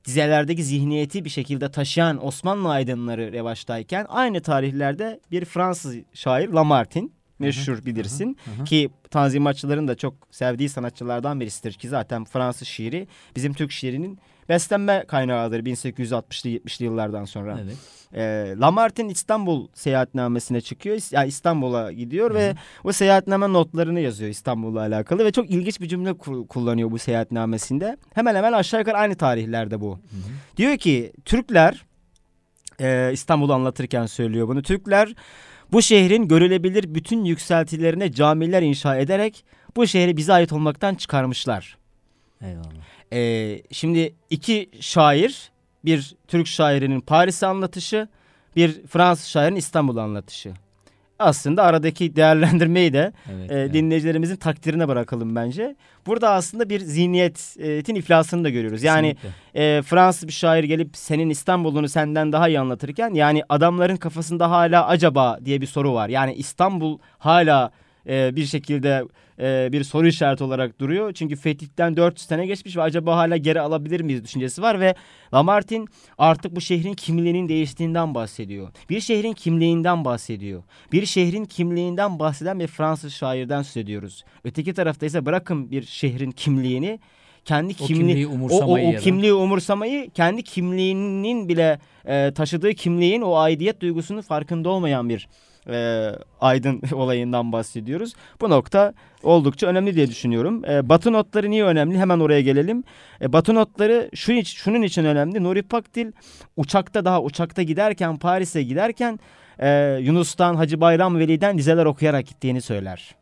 dizelerdeki zihniyeti bir şekilde taşıyan Osmanlı aydınları revaçtayken aynı tarihlerde bir Fransız şair Lamartine meşhur bilirsin hı hı. ki tanzimatçıların da çok sevdiği sanatçılardan birisidir ki zaten Fransız şiiri bizim Türk şiirinin beslenme kaynağıdır 1860'lı 70'li yıllardan sonra. Evet. E, Lamartine İstanbul seyahatnamesine çıkıyor. Yani İstanbul'a gidiyor Hı ve hı. o seyahatname notlarını yazıyor İstanbul'la alakalı ve çok ilginç bir cümle ku- kullanıyor bu seyahatnamesinde. Hemen hemen aşağı yukarı aynı tarihlerde bu. Hı hı. Diyor ki Türkler e, İstanbul'u anlatırken söylüyor bunu. Türkler bu şehrin görülebilir bütün yükseltilerine camiler inşa ederek bu şehri bize ait olmaktan çıkarmışlar. Eyvallah. Ee, şimdi iki şair, bir Türk şairinin Paris anlatışı, bir Fransız şairin İstanbul anlatışı. Aslında aradaki değerlendirmeyi de Evet. e, evet. dinleyicilerimizin takdirine bırakalım bence. Burada aslında bir zihniyetin iflasını da görüyoruz. Yani Kesinlikle. e, Fransız bir şair gelip senin İstanbul'unu senden daha iyi anlatırken yani adamların kafasında hala acaba diye bir soru var. Yani İstanbul hala e, bir şekilde e, bir soru işareti olarak duruyor. Çünkü fetihten 400 sene geçmiş ve acaba hala geri alabilir miyiz düşüncesi var ve Lamartine artık bu şehrin kimliğinin değiştiğinden bahsediyor. Bir şehrin kimliğinden bahsediyor. Bir şehrin kimliğinden bahseden bir Fransız şairden söz ediyoruz. Öteki tarafta ise bırakın bir şehrin kimliğini kendi O kimliği kimliği o, o, umursamayı o ya da- kimliği umursamayı kendi kimliğinin bile e, taşıdığı kimliğin o aidiyet duygusunun farkında olmayan bir e, aydın olayından bahsediyoruz. Bu nokta oldukça önemli diye düşünüyorum. E, batı notları niye önemli? Hemen oraya gelelim. E, batı notları şu iç, şunun için önemli. Nuri Pakdil uçakta daha uçakta giderken Paris'e giderken e, Yunus'tan Hacı Bayram Veli'den dizeler okuyarak gittiğini söyler.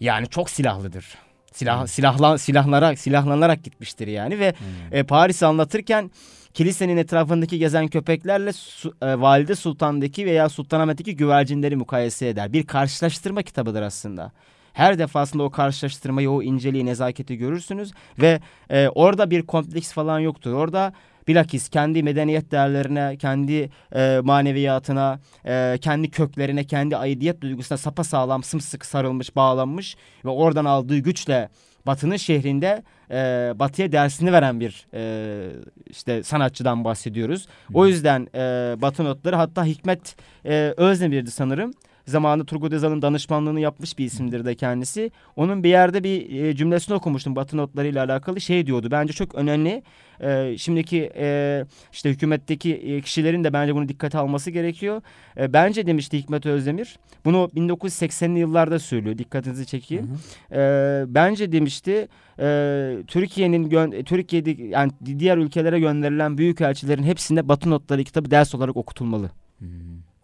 Yani çok silahlıdır. Silah, Evet. silahla, silahlanarak, silahlanarak gitmiştir yani ve Hmm. e, Paris'i anlatırken kilisenin etrafındaki gezen köpeklerle Su- e, Valide Sultan'daki veya Sultanahmet'teki güvercinleri mukayese eder. Bir karşılaştırma kitabıdır aslında. Her defasında o karşılaştırmayı, o inceliği, nezaketi görürsünüz ve e, orada bir kompleks falan yoktur. Orada bilakis kendi medeniyet değerlerine, kendi e, maneviyatına, e, kendi köklerine, kendi aidiyet duygusuna sapasağlam, sımsıkı sarılmış, bağlanmış ve oradan aldığı güçle Batı'nın şehrinde e, Batı'ya dersini veren bir e, işte sanatçıdan bahsediyoruz. O yüzden e, Batı notları hatta Hikmet e, Özdemir'di sanırım. Zamanında Turgut Özal'ın danışmanlığını yapmış bir isimdir de kendisi. Onun bir yerde bir e, cümlesini okumuştum Batı notlarıyla alakalı şey diyordu. Bence çok önemli. E, şimdiki e, işte hükümetteki e, kişilerin de bence bunu dikkate alması gerekiyor. E, bence demişti Hikmet Özdemir. Bunu 1980'li yıllarda söylüyor. Dikkatinizi çekeyim. Hı hı. E, bence demişti e, Türkiye'nin Türkiye'de yani diğer ülkelere gönderilen büyükelçilerin hepsinde Batı notları kitabı ders olarak okutulmalı. Hmm,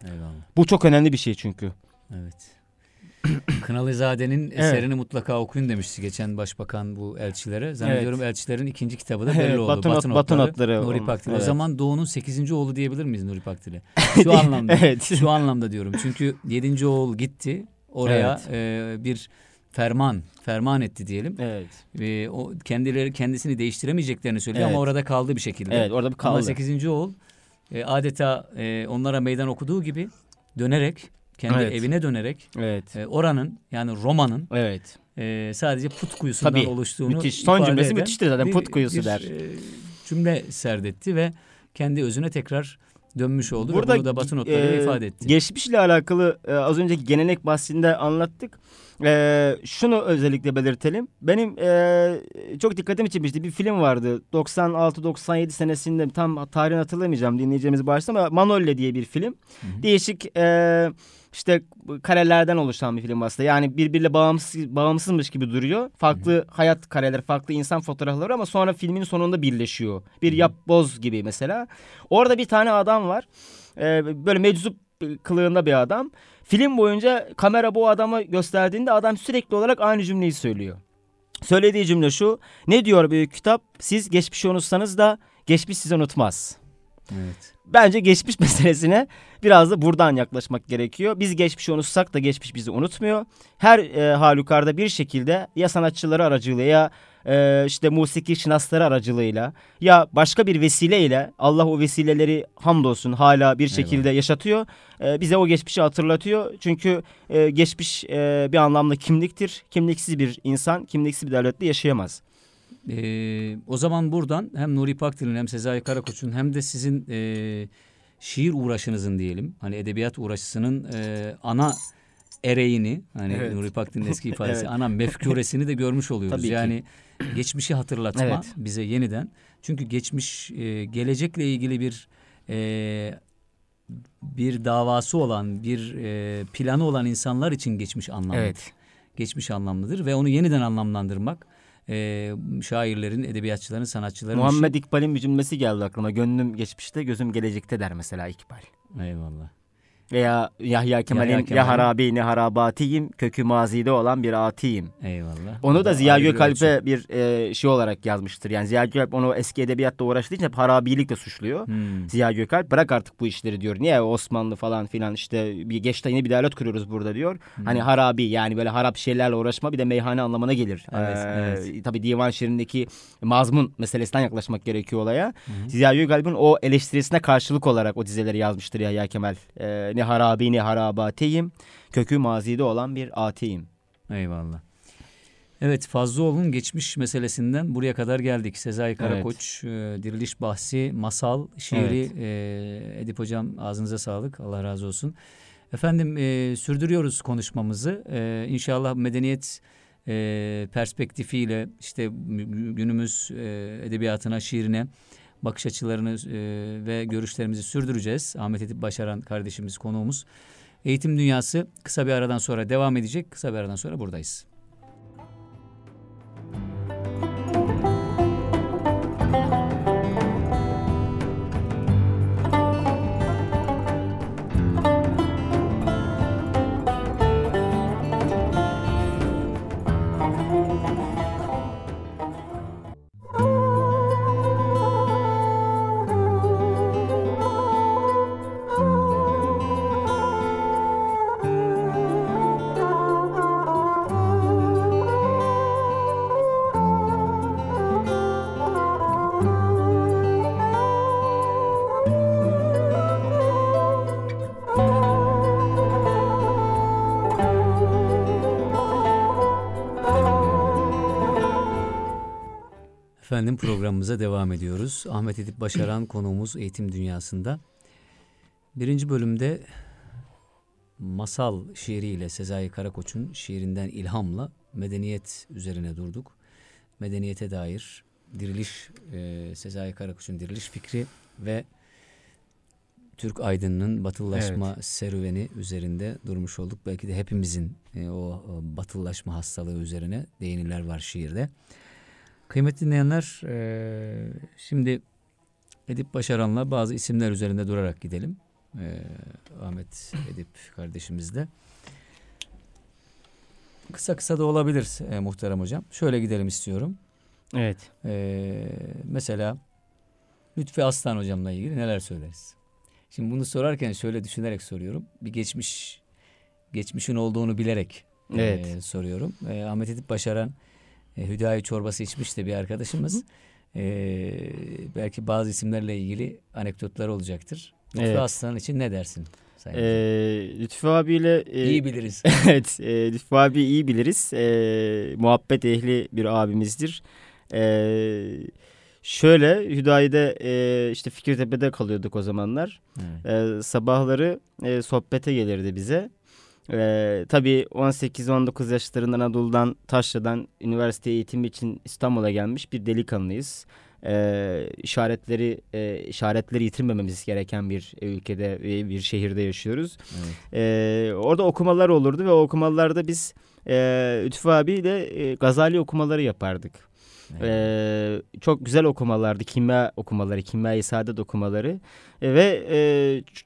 Eyvallah. Bu çok önemli bir şey çünkü. Evet. Kınalızade'nin eserini mutlaka okuyun demişti geçen başbakan bu elçilere. Zannediyorum elçilerin ikinci kitabı da belli Evet, oldu. Batı not- Batı notları Nuri oldu. Pakdil. O Evet. zaman Doğu'nun 8. oğlu diyebilir miyiz Nuri Pakdil'e? Şu anlamda. evet. Şu anlamda diyorum. Çünkü 7. oğul gitti. Oraya e, bir ferman ferman etti diyelim. Evet. Ve o kendileri kendisini değiştiremeyeceklerini söylüyor Evet. ama orada kaldı bir şekilde. Evet orada bir Ama kaldı. 8. oğul e, adeta e, onlara meydan okuduğu gibi dönerek kendi Evet. evine dönerek Evet. e, oranın yani Roma'nın Evet. e, sadece put kuyusundan Tabii, oluştuğunu müthiş. Son cümlesi eden müthiştir zaten, bir- put kuyusu bir, der. e, cümle serdetti ve kendi özüne tekrar dönmüş oldu Burada ve bunu da Batı notlarıyla e, ifade etti. Geçmişle alakalı e, az önceki gelenek bahsinde anlattık. E, şunu özellikle belirtelim. Benim e, çok dikkatimi çekmişti. Bir film vardı. 96-97 senesinde tam tarihini hatırlamayacağım dinleyeceğimiz başta ama Manolya diye bir film. Hı hı. Değişik e, işte karelerden oluşan bir film aslında. Yani birbiriyle bağımsız bağımsızmış gibi duruyor. Farklı hayat kareleri, farklı insan fotoğrafları ama sonra filmin sonunda birleşiyor. Bir Hı hı. yapboz gibi mesela. Orada bir tane adam var. E, böyle meczup kılığında bir adam. Film boyunca kamera bu adamı gösterdiğinde adam sürekli olarak aynı cümleyi söylüyor. Söylediği cümle şu. Ne diyor büyük kitap? Siz geçmişi unutsanız da geçmiş sizi unutmaz. Evet. Bence geçmiş meselesine biraz da buradan yaklaşmak gerekiyor. Biz geçmişi unutsak da geçmiş bizi unutmuyor. Her e, halükarda bir şekilde ya sanatçıları aracılığıyla ya e, işte musiki şinasları aracılığıyla ya başka bir vesileyle Allah o vesileleri hamdolsun hala bir şekilde yaşatıyor. E, bize o geçmişi hatırlatıyor. Çünkü e, geçmiş e, bir anlamda kimliktir. Kimliksiz bir insan kimliksiz bir devlette yaşayamaz. Ee, o zaman buradan hem Nuri Pakdil'in hem Sezai Karakoç'un hem de sizin e, şiir uğraşınızın diyelim hani edebiyat uğraşısının e, ana ereğini hani Evet. Nuri Pakdil'in eski ifadesi Evet. ana mefkuresini de görmüş oluyoruz. Tabii ki. yani geçmişi hatırlatma Evet. bize yeniden. Çünkü geçmiş e, gelecekle ilgili bir e, bir davası olan bir e, planı olan insanlar için geçmiş anlamlı Evet. geçmiş anlamlıdır ve onu yeniden anlamlandırmak e, şairlerin, edebiyatçıların, sanatçıların Muhammed İkbal'in bir cümlesi geldi aklıma. Gönlüm geçmişte, gözüm gelecekte der mesela İkbal. Eyvallah. Veya Yahya Kemal'in Yahya ya Kemal'in- harabi ne harabatiyim, kökü mazide olan bir atiyim. Eyvallah. Onu da Ziya Gökalp'e ölçü. bir e, şey olarak yazmıştır. Yani Ziya Gökalp onu eski edebiyatla uğraştığı için hep harabilikle suçluyor. Hmm. Ziya Gökalp bırak artık bu işleri diyor. Niye Osmanlı falan filan işte bir geç yeni bir devlet kuruyoruz burada diyor. Hani harabi yani böyle harap şeylerle uğraşma bir de meyhane anlamına gelir. Evet, Ee, evet. Tabii divan şiirindeki mazmun meselesinden yaklaşmak gerekiyor olaya. Ziya Gökalp'in o eleştirisine karşılık olarak o dizeleri yazmıştır Yahya Kemal. Ee, ne harabi ne harabatiyim. Kökü mazide olan bir atiyim. Eyvallah. Evet Fazlıoğlu'nun geçmiş meselesinden buraya kadar geldik. Sezai Karakoç, e, diriliş bahsi, masal, şiiri. e, Edip Hocam ağzınıza sağlık. Allah razı olsun. Efendim e, sürdürüyoruz konuşmamızı. E, inşallah medeniyet e, perspektifiyle işte mü- günümüz e, edebiyatına, şiirine bakış açılarını e, ve görüşlerimizi sürdüreceğiz. Ahmet Edip Başaran kardeşimiz, konuğumuz. Eğitim Dünyası kısa bir aradan sonra devam edecek. Kısa bir aradan sonra buradayız. Efendim programımıza devam ediyoruz. Ahmet Edip Başaran konuğumuz eğitim dünyasında. Birinci bölümde masal şiiriyle Sezai Karakoç'un şiirinden ilhamla medeniyet üzerine durduk. Medeniyete dair diriliş, e, Sezai Karakoç'un diriliş fikri ve Türk aydınının batılılaşma serüveni üzerinde durmuş olduk. Belki de hepimizin e, o, o batılılaşma hastalığı üzerine değiniler var şiirde. Kıymetli dinleyenler, e, şimdi Edip Başaran'la bazı isimler üzerinde durarak gidelim. E, Ahmet Edip kardeşimizle. Kısa kısa da olabilir e, muhterem hocam. Şöyle gidelim istiyorum. Evet. E, mesela Lütfi Aslan hocamla ilgili neler söyleriz? Şimdi bunu sorarken şöyle düşünerek soruyorum. Bir geçmiş geçmişin olduğunu bilerek e, Evet. soruyorum. E, Ahmet Edip Başaran e, Hüdayi çorbası içmiş de bir arkadaşımız. E, belki bazı isimlerle ilgili anekdotlar olacaktır. Lütfi Evet. Aslan için ne dersin? Sayın? Ee, Lütfü abiyle e, İyi biliriz. evet, e, Lütfü abi iyi biliriz. E, muhabbet ehli bir abimizdir. E, şöyle Hüdayi'de e, işte Fikirtepe'de kalıyorduk o zamanlar. Evet. E, sabahları e, sohbete gelirdi bize. E, tabii 18-19 yaşlarında Anadolu'dan, Taşra'dan üniversite eğitimi için İstanbul'a gelmiş bir delikanlıyız. E, işaretleri e, işaretleri yitirmememiz gereken bir ülkede ve bir şehirde yaşıyoruz. Evet. Ee, orada okumalar olurdu ve o okumalarda biz e, Lütfü abiyle e, Gazali okumaları yapardık. Ee, çok güzel okumalardı. Kimya okumaları, kimya-i saadet okumaları. E, ve e,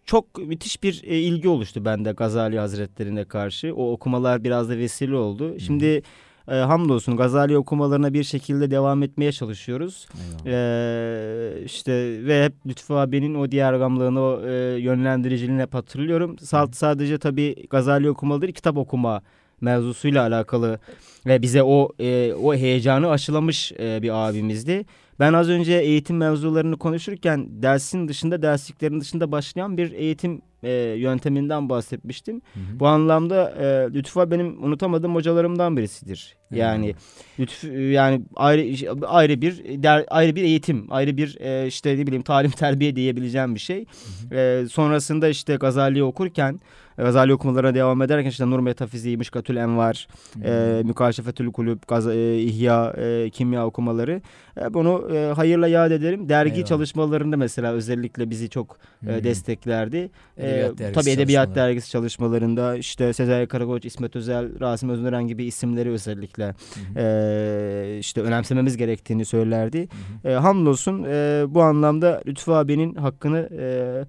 çok müthiş bir e, ilgi oluştu bende Gazali Hazretlerine karşı. O okumalar biraz da vesile oldu. Şimdi e, hamdolsun Gazali okumalarına bir şekilde devam etmeye çalışıyoruz. Ee, işte ve hep Lütfü abinin o diğergamlığını, o e, yönlendiriciliğini hep hatırlıyorum. Salt sadece tabii Gazali okumalı değil, kitap okuma mevzusuyla alakalı ve bize o e, o heyecanı aşılamış e, bir abimizdi. Ben az önce eğitim mevzularını konuşurken dersin dışında, dersliklerin dışında başlayan bir eğitim e, yönteminden bahsetmiştim. Hı hı. Bu anlamda e, Lütfü benim unutamadığım hocalarımdan birisidir. Yani Eyvallah. Lütfü yani ayrı ayrı bir der, ayrı bir eğitim, ayrı bir e, işte ne bileyim talim terbiye diyebileceğim bir şey. E, sonrasında işte Gazali'yi okurken Gazali okumalarına devam ederken işte Nur Metafiziği, Mişkatül Envar, e, Mükaşefetül Kulüp, Gaz- e, İhya, e, Kimya okumaları. E, bunu e, hayırla yad ederim. Dergi Eyvallah. çalışmalarında mesela özellikle bizi çok e, desteklerdi. E, Edebiyat tabii Edebiyat. Dergisi çalışmalarında işte Sezai Karakoç, İsmet Özel, Rasim Özören gibi isimleri özellikle hı. e, işte önemsememiz gerektiğini söylerdi. Hı. E, hamdolsun e, bu anlamda Lütfü abinin hakkını e,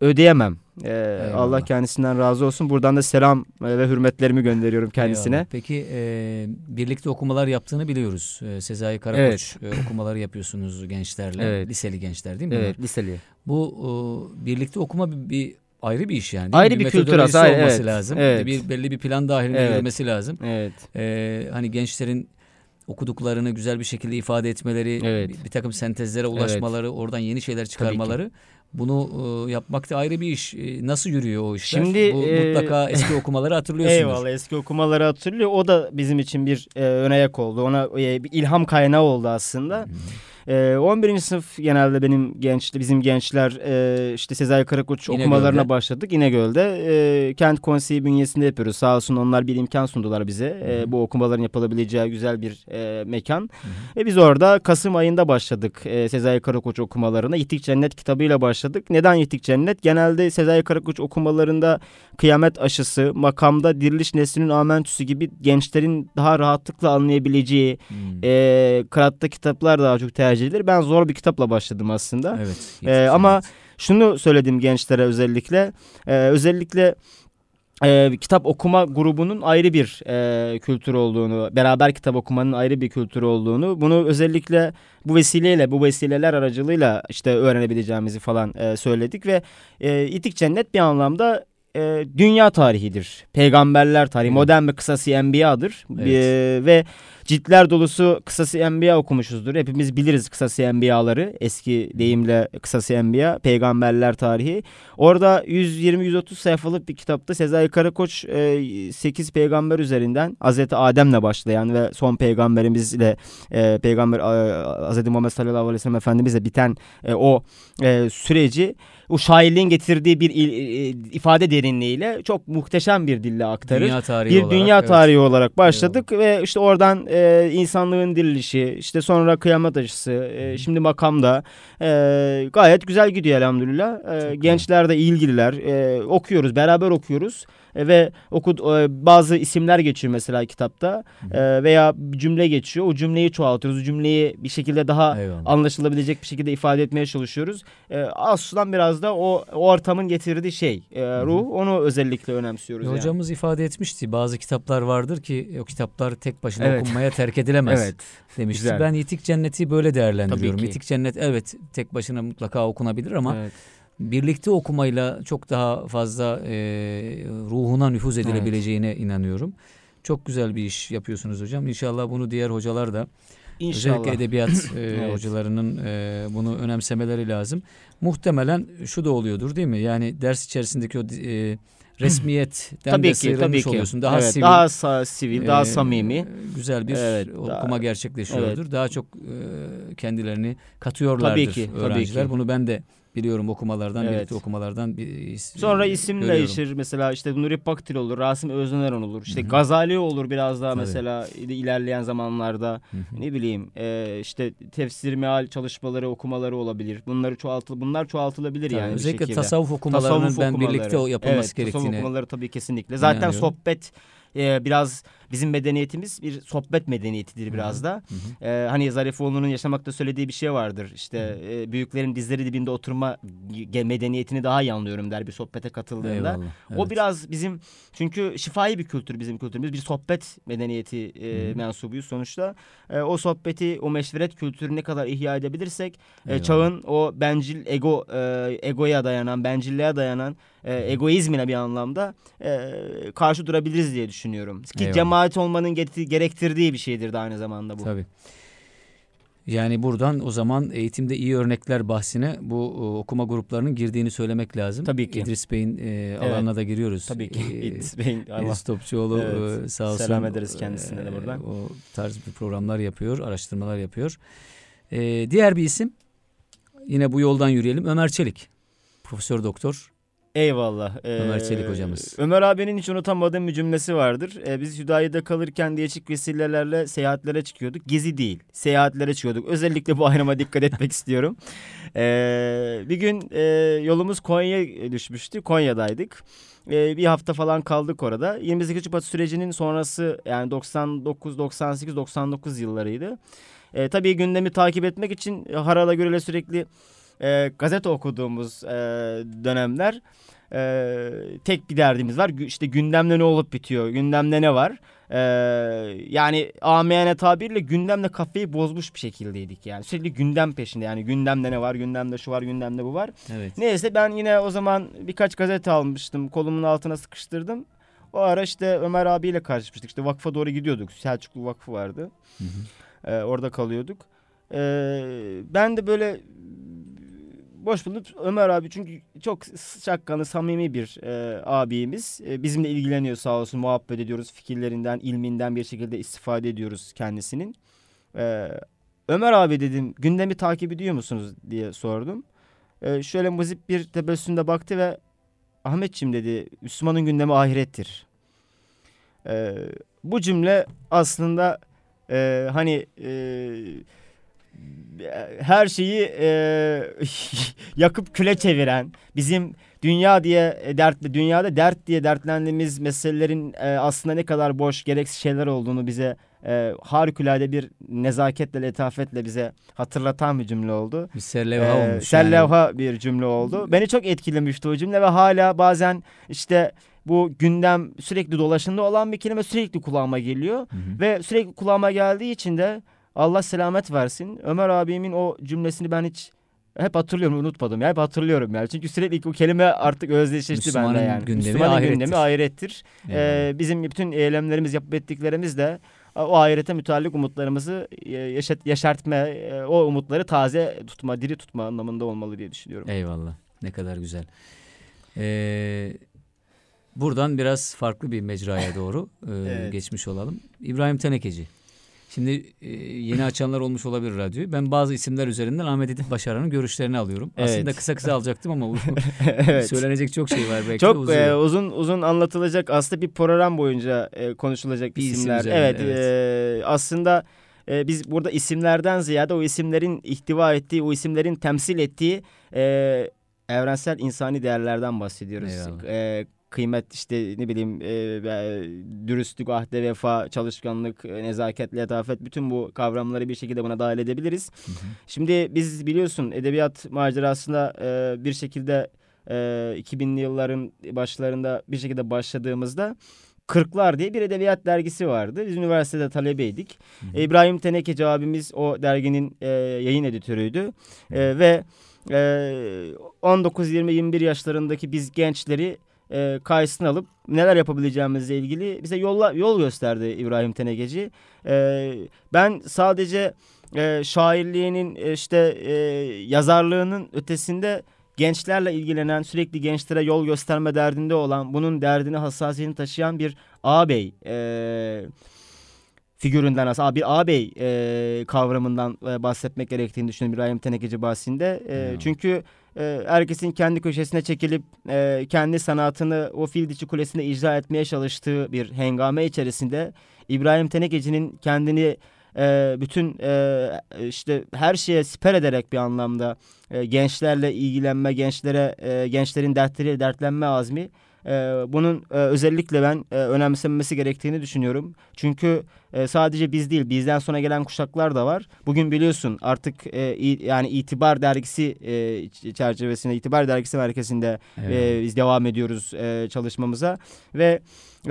ödeyemem. E, Eyvallah. Allah kendisinden razı olsun. Buradan da selam e, ve hürmetlerimi gönderiyorum kendisine. Eyvallah. Peki e, birlikte okumalar yaptığını biliyoruz. E, Sezai Karakoç e, okumaları yapıyorsunuz gençlerle. Evet. Liseli gençler değil mi? Evet, liseli. Bu e, birlikte okuma bir, bir ayrı bir iş yani. Ayrı mi? bir kültür aslında, olması evet, lazım. evet. Bir belli bir plan dahilinde Evet. yürümesi lazım. Evet. E, hani gençlerin okuduklarını güzel bir şekilde ifade etmeleri, Evet. bir, bir takım sentezlere ulaşmaları, oradan yeni şeyler çıkarmaları. Bunu e, yapmak da ayrı bir iş. E, nasıl yürüyor o işler? Şimdi, Bu, e, mutlaka eski okumaları hatırlıyorsunuz. Eyvallah eski okumaları hatırlıyor. O da bizim için bir e, önayak oldu. Ona e, bir ilham kaynağı oldu aslında. E, 11. sınıf genelde benim genç bizim gençler e, işte Sezai Karakoç İnegöl'de. okumalarına başladık. İnegöl'de e, kent konseyi bünyesinde yapıyoruz. Sağ olsun onlar bir imkan sundular bize. E, Hı hı. bu okumaların yapılabileceği güzel bir e, mekan. E, biz orada Kasım ayında başladık e, Sezai Karakoç okumalarına. Yitik Cennet kitabıyla başladık. Neden Yitik Cennet? Genelde Sezai Karakoç okumalarında kıyamet aşısı, makamda diriliş neslinin amentüsü gibi gençlerin daha rahatlıkla anlayabileceği Hmm. e, kıraatta kitaplar daha çok tercih edilir. Ben zor bir kitapla başladım aslında. Evet. Ee, ama evet. Şunu söyledim gençlere özellikle. Ee, özellikle e, kitap okuma grubunun ayrı bir e, kültür olduğunu, beraber kitap okumanın ayrı bir kültür olduğunu, bunu özellikle bu vesileyle, bu vesileler aracılığıyla işte öğrenebileceğimizi falan e, söyledik ve e, İtik Cennet bir anlamda e, dünya tarihidir. Peygamberler tarihi, Evet. modern bir kısası Enbiya'dır. Evet. E, ve ciltler dolusu kısası Enbiya okumuşuzdur. Hepimiz biliriz kısası Enbiyaları. Eski deyimle kısası Enbiya, peygamberler tarihi. Orada 120-130 sayfalık bir kitapta Sezai Karakoç 8 peygamber üzerinden Hazreti Adem'le başlayan ve son peygamberimizle e, peygamber e, Hazreti Muhammed sallallahu aleyhi ve sellem Efendimizle biten e, o e, süreci o şairliğin getirdiği bir il- e, ifade derinliğiyle çok muhteşem bir dille aktarır Dünya tarihi bir olarak, dünya evet. tarihi olarak başladık ve işte oradan e, insanlığın dirilişi, işte sonra kıyamet aşısı, e, şimdi makamda e, gayet güzel gidiyor elhamdülillah. E, gençler de ilgililer, e, okuyoruz, beraber okuyoruz ve okud e, bazı isimler geçiyor mesela kitapta e, veya bir cümle geçiyor. O cümleyi çoğaltıyoruz, o cümleyi bir şekilde daha Eyvallah. anlaşılabilecek bir şekilde ifade etmeye çalışıyoruz. E, aslında biraz da o, o ortamın getirdiği şey, e, ruh, onu özellikle önemsiyoruz. E, yani. Hocamız ifade etmişti. Bazı kitaplar vardır ki o kitaplar tek başına Evet. okunmaya terk edilemez Evet. demişti. güzel. Ben Yitik Cennet'i böyle değerlendiriyorum. Yitik Cennet evet tek başına mutlaka okunabilir ama Evet. Birlikte okumayla çok daha fazla e, ruhuna nüfuz edilebileceğine inanıyorum. Çok güzel bir iş yapıyorsunuz hocam. İnşallah bunu diğer hocalar da İnşallah. özellikle edebiyat e, Evet. hocalarının e, bunu önemsemeleri lazım. Muhtemelen şu da oluyordur değil mi? Yani ders içerisindeki o e, resmiyetten Tabii de ki, sıyrılmış tabii oluyorsun. Daha evet, sivil, daha sa- sivil, daha e, samimi. Güzel bir Evet, okuma daha- gerçekleşiyordur. Daha çok e, kendilerini katıyorlardır Tabii ki, tabii öğrenciler. ki. Bunu ben de biliyorum okumalardan, Evet. birlikte okumalardan bir is- Sonra isim görüyorum. değişir. Mesela işte Nuri Pakdil olur, Rasim Özneren olur. İşte Hı hı. Gazali olur biraz daha Tabii. mesela ilerleyen zamanlarda. Hı hı. Ne bileyim e, işte tefsir meal çalışmaları, okumaları olabilir. Bunları çoğaltıl bunlar çoğaltılabilir Tabii, yani bir özellikle şekilde. tasavvuf okumalarının Tasavvuf ben okumaları. birlikte yapılması evet, gerektiğini Tasavvuf okumaları tabii kesinlikle. Zaten inanıyorum. sohbet e, biraz bizim medeniyetimiz bir sohbet medeniyetidir biraz da. Hı hı. Ee, hani Zarifoğlu'nun yaşamakta söylediği bir şey vardır. İşte e, büyüklerin dizleri dibinde oturma medeniyetini daha iyi anlıyorum der bir sohbete katıldığında. Eyvallah. O evet. biraz bizim çünkü şifai bir kültür bizim kültürümüz. Bir sohbet medeniyeti e, Hı hı. mensubuyuz sonuçta. E, o sohbeti, o meşveret kültürünü ne kadar ihya edebilirsek e, çağın o bencil ego e, egoya dayanan, bencilliğe dayanan e, egoizmine bir anlamda e, karşı durabiliriz diye düşünüyorum. düşünüyorum. Ki Eyvallah. cemaat olmanın getir- gerektirdiği bir şeydir de aynı zamanda bu. Tabii. Yani buradan o zaman eğitimde iyi örnekler bahsine bu e, okuma gruplarının girdiğini söylemek lazım. Tabii ki. İdris Bey'in e, alanına da giriyoruz. Tabii ki. E, İdris Bey'in İdris Topçuoğlu Evet. e, sağ olsun. Selam ederiz kendisine de e, buradan. O tarz bir programlar yapıyor, araştırmalar yapıyor. E, diğer bir isim yine bu yoldan yürüyelim. Ömer Çelik. Profesör Doktor. Eyvallah. Ee, Ömer Çelik hocamız. Ömer abinin hiç unutamadığım bir cümlesi vardır. Ee, biz Hüdayi'de kalırken değişik vesilelerle seyahatlere çıkıyorduk. Gezi değil, seyahatlere çıkıyorduk. Özellikle bu ayrıma dikkat etmek istiyorum. Ee, bir gün e, yolumuz Konya'ya düşmüştü. Konya'daydık. Ee, bir hafta falan kaldık orada. 28 Şubat sürecinin sonrası yani 99, 98, 99 yıllarıydı. Ee, tabii gündemi takip etmek için Harala Gürel'e sürekli e, gazete okuduğumuz e, dönemler e, tek bir derdimiz var. İşte gündemde ne olup bitiyor, gündemde ne var. E, yani amiyane tabirle gündemle kafayı bozmuş bir şekildeydik yani. Sürekli gündem peşinde yani gündemde ne var, gündemde şu var, gündemde bu var. Evet. Neyse ben yine o zaman birkaç gazete almıştım. Kolumun altına sıkıştırdım. O ara işte Ömer abiyle karşılaşmıştık. İşte vakfa doğru gidiyorduk. Selçuklu Vakfı vardı. Hı hı. Ee, orada kalıyorduk. Ee, ben de böyle boş bulup Ömer abi çünkü çok sıcakkanlı samimi bir e, abimiz. E, bizimle ilgileniyor sağ olsun muhabbet ediyoruz. Fikirlerinden, ilminden bir şekilde istifade ediyoruz kendisinin. Ee, Ömer abi dedim gündemi takip ediyor musunuz diye sordum. Ee, şöyle muzip bir tebessümle baktı ve Ahmetçim dedi Müslümanın gündemi ahirettir. Ee, bu cümle aslında e, hani e, her şeyi e, yakıp küle çeviren bizim dünya diye dertli dünyada dert diye dertlendiğimiz meselelerin e, aslında ne kadar boş gereksiz şeyler olduğunu bize e, harikulade bir nezaketle letafetle bize hatırlatan bir cümle oldu. Bir serlevha Ee, olmuş. yani. serlevha bir cümle oldu. Beni çok etkilemişti o cümle ve hala bazen işte bu gündem sürekli dolaşında olan bir kelime sürekli kulağıma geliyor. Hı hı. Ve sürekli kulağıma geldiği için de Allah selamet versin. Ömer abimin o cümlesini ben hiç hep hatırlıyorum unutmadım. Yani hep hatırlıyorum yani. Çünkü sürekli o kelime artık özdeşleşti bende yani. gündemi Müslümanın ahirettir. gündemi ahirettir. Eyvallah. Ee, bizim bütün eylemlerimiz, yapıp ettiklerimiz de o ahirete müteallik umutlarımızı e, yaşat, yaşartma, e, o umutları taze tutma, diri tutma anlamında olmalı diye düşünüyorum. Eyvallah. Ne kadar güzel. Ee, buradan biraz farklı bir mecraya doğru e, Evet. geçmiş olalım. İbrahim Tenekeci. Şimdi e, yeni açanlar olmuş olabilir radyoyu. Ben bazı isimler üzerinden Ahmet Edip Başaran'ın görüşlerini alıyorum. Evet. Aslında kısa kısa alacaktım ama evet. söylenecek çok şey var belki Çok uzuyor. e, uzun uzun anlatılacak aslında bir program boyunca e, konuşulacak Bir isim isimler. üzerine, evet, evet. e, aslında e, biz burada isimlerden ziyade o isimlerin ihtiva ettiği, o isimlerin temsil ettiği e, evrensel insani değerlerden bahsediyoruz. Eyvallah. E, kıymet işte ne bileyim e, e, dürüstlük, ahde vefa, çalışkanlık, e, nezaket, letafet bütün bu kavramları bir şekilde buna dahil edebiliriz. Hı hı. Şimdi biz biliyorsun edebiyat macerasında e, bir şekilde e, 2000'li yılların başlarında bir şekilde başladığımızda Kırklar diye bir edebiyat dergisi vardı. Biz üniversitede talebeydik. Hı hı. İbrahim Tenekeci abimiz o derginin e, yayın editörüydü. E, ve e, 19-20-21 yaşlarındaki biz gençleri e, karşısına alıp neler yapabileceğimizle ilgili bize yolla, yol gösterdi İbrahim Tenekeci. E, ben sadece e, şairliğinin e, işte e, yazarlığının ötesinde gençlerle ilgilenen sürekli gençlere yol gösterme derdinde olan bunun derdini hassasiyetini taşıyan bir ağabey e, figüründen aslında bir ağabey e, kavramından e, bahsetmek gerektiğini düşünüyorum İbrahim Tenekeci bahsinde. E, Ya. çünkü e, herkesin kendi köşesine çekilip e, kendi sanatını o fil dişi kulesinde icra etmeye çalıştığı bir hengame içerisinde İbrahim Tenekeci'nin kendini e, bütün e, işte her şeye siper ederek bir anlamda gençlerle ilgilenme, gençlere gençlerin dertleriyle dertlenme azmi e, bunun e, özellikle ben e, önemsenmesi gerektiğini düşünüyorum. Çünkü e, sadece biz değil, bizden sonra gelen kuşaklar da var. Bugün biliyorsun artık e, i- yani itibar dergisi e, çerçevesinde, itibar dergisi merkezinde Eyvallah. e, biz devam ediyoruz e, çalışmamıza ve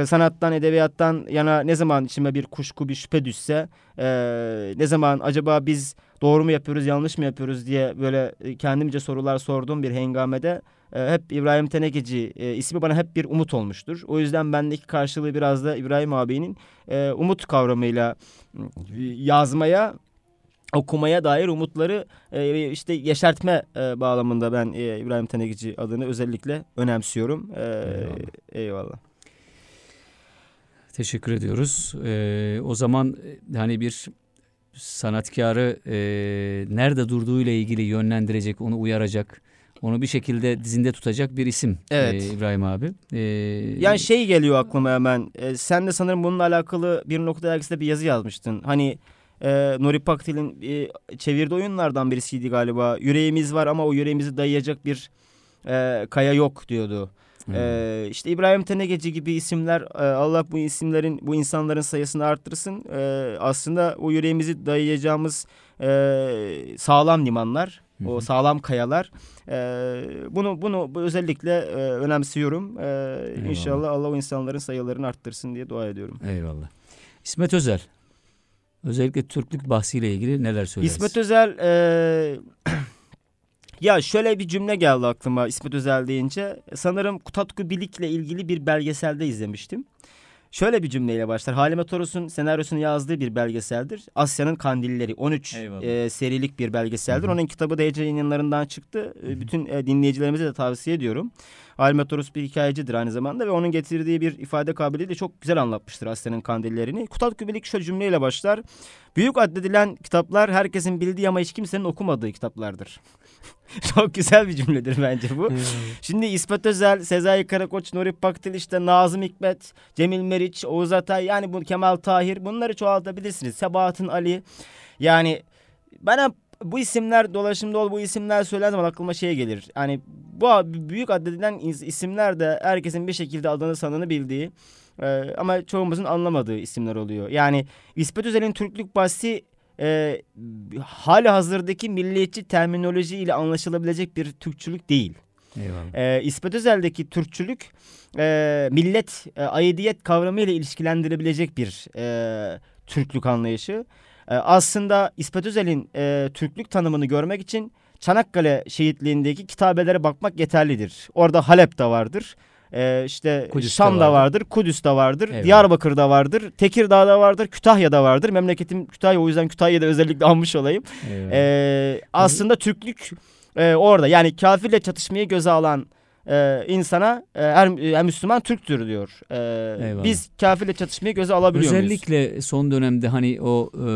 sanattan, edebiyattan yana ne zaman içime bir kuşku, bir şüphe düşse, e, ne zaman acaba biz doğru mu yapıyoruz, yanlış mı yapıyoruz diye böyle kendimce sorular sorduğum bir hengamede e, hep İbrahim Tenekeci e, ismi bana hep bir umut olmuştur. O yüzden bendeki karşılığı biraz da İbrahim abinin e, umut kavramıyla yazmaya okumaya dair umutları e, işte yeşertme e, bağlamında ben e, İbrahim Tenekeci adını özellikle önemsiyorum. E, Eyvallah. eyvallah. Teşekkür ediyoruz. Ee, o zaman e, hani bir sanatkarı e, nerede durduğuyla ilgili yönlendirecek, onu uyaracak, onu bir şekilde dizinde tutacak bir isim Evet. e, İbrahim abi. Ee, Yani şey geliyor aklıma hemen. E, sen de sanırım bununla alakalı bir nokta dergisinde bir yazı yazmıştın. Hani e, Nuri Paktil'in e, çevirdiği oyunlardan birisiydi galiba. Yüreğimiz var ama o yüreğimizi dayayacak bir e, kaya yok diyordu. hmm, E, işte İbrahim Tenegeci gibi isimler e, Allah bu isimlerin bu insanların sayısını arttırsın. E, aslında o yüreğimizi dayayacağımız e, sağlam limanlar, O sağlam kayalar. E, bunu bunu bu özellikle e, önemsiyorum. E, inşallah Allah o insanların sayılarını arttırsın diye dua ediyorum. Eyvallah. İsmet Özel. Özellikle Türklük bahsiyle ilgili neler söylersin? İsmet Özel e, ya şöyle bir cümle geldi aklıma İsmet Özel deyince. Sanırım Kutatku Bilik'le ilgili bir belgeselde izlemiştim. Şöyle bir cümleyle başlar. Halime Toros'un senaryosunu yazdığı bir belgeseldir. Asya'nın Kandilleri. 13 Eyvallah. e, serilik bir belgeseldir. Hı hı. Onun kitabı da Ece yayınlarından çıktı. E, Bütün e, dinleyicilerimize de tavsiye ediyorum. Halime Toros bir hikayecidir aynı zamanda ve onun getirdiği bir ifade kabiliyetiyle çok güzel anlatmıştır Asya'nın Kandillerini. Kutatku Bilik şöyle cümleyle başlar. Büyük addedilen kitaplar herkesin bildiği ama hiç kimsenin okumadığı kitaplardır. Çok güzel bir cümledir bence bu. Şimdi İsmet Özel, Sezai Karakoç, Nuri Pakdil, işte Nazım Hikmet, Cemil Meriç, Oğuz Atay yani bu Kemal Tahir bunları çoğaltabilirsiniz. Sebahattin Ali yani bana bu isimler dolaşımda ol bu isimler söylendiği zaman aklıma şey gelir. Yani bu büyük addedilen is- isimler de herkesin bir şekilde adını sanını bildiği e, ama çoğumuzun anlamadığı isimler oluyor. Yani İsmet Özel'in Türklük bahsi e, hali hazırdaki milliyetçi terminoloji ile anlaşılabilecek bir Türkçülük değil. Eyvallah. E, İsmet Özel'deki Türkçülük e, millet e, aidiyet kavramı ile ilişkilendirebilecek bir e, Türklük anlayışı. E, aslında İsmet Özel'in e, Türklük tanımını görmek için Çanakkale şehitliğindeki kitabelere bakmak yeterlidir. Orada Halep de vardır. E, işte Kudüs'te Şam'da vardır. vardır, Kudüs'te vardır, Eyvallah. Diyarbakır'da vardır, Tekirdağ'da vardır, Kütahya'da vardır. Memleketim Kütahya o yüzden Kütahya'da özellikle almış olayım. Eyvallah. Ee, aslında Türklük e, orada yani kafirle çatışmayı göze alan e, insana e, her, her Müslüman Türktür diyor. E, Eyvallah. biz kafirle çatışmayı göze alabiliyor muyuz? Özellikle son dönemde hani o e,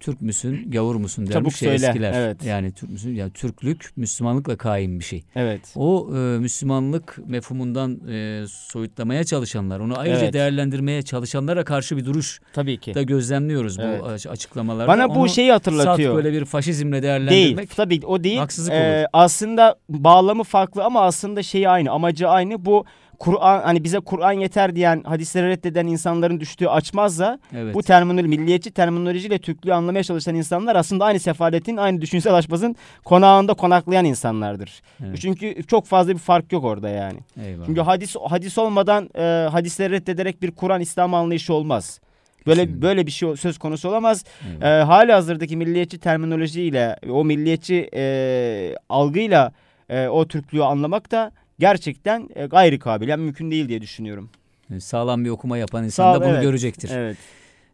Türk müsün, gavur musun dermiş Çabuk ya söyle, eskiler. evet. Yani Türk müsün, ya Türklük Müslümanlıkla kaim bir şey. Evet. O e, Müslümanlık mefhumundan e, soyutlamaya çalışanlar, onu ayrıca Evet. değerlendirmeye çalışanlara karşı bir duruş Tabii ki. da gözlemliyoruz Evet. bu aç- açıklamalarda. Bana bu Onu şeyi hatırlatıyor. Salt böyle bir faşizmle Değil. değerlendirmek Tabii o değil. haksızlık Ee, olur. aslında bağlamı farklı ama aslında şeyi aynı. Amacı aynı. Bu Kur'an hani bize Kur'an yeter diyen hadisleri reddeden insanların düştüğü açmazsa Evet. bu terminoloji milliyetçi terminolojiyle Türklüğü anlamaya çalışan insanlar aslında aynı sefaletin aynı düşünsel açmazın konağında konaklayan insanlardır. Evet. Çünkü çok fazla bir fark yok orada yani. Eyvallah. Çünkü hadis hadis olmadan e, hadisleri reddederek bir Kur'an İslam anlayışı olmaz. Böyle Kesinlikle. böyle bir şey söz konusu olamaz. Eyvallah. E, hali hazırdaki milliyetçi terminolojiyle o milliyetçi e, algıyla e, o Türklüğü anlamak da gerçekten e, gayri kabil. Yani mümkün değil diye düşünüyorum. E, Sağlam bir okuma yapan insan Sağ- da bunu evet. görecektir. Evet.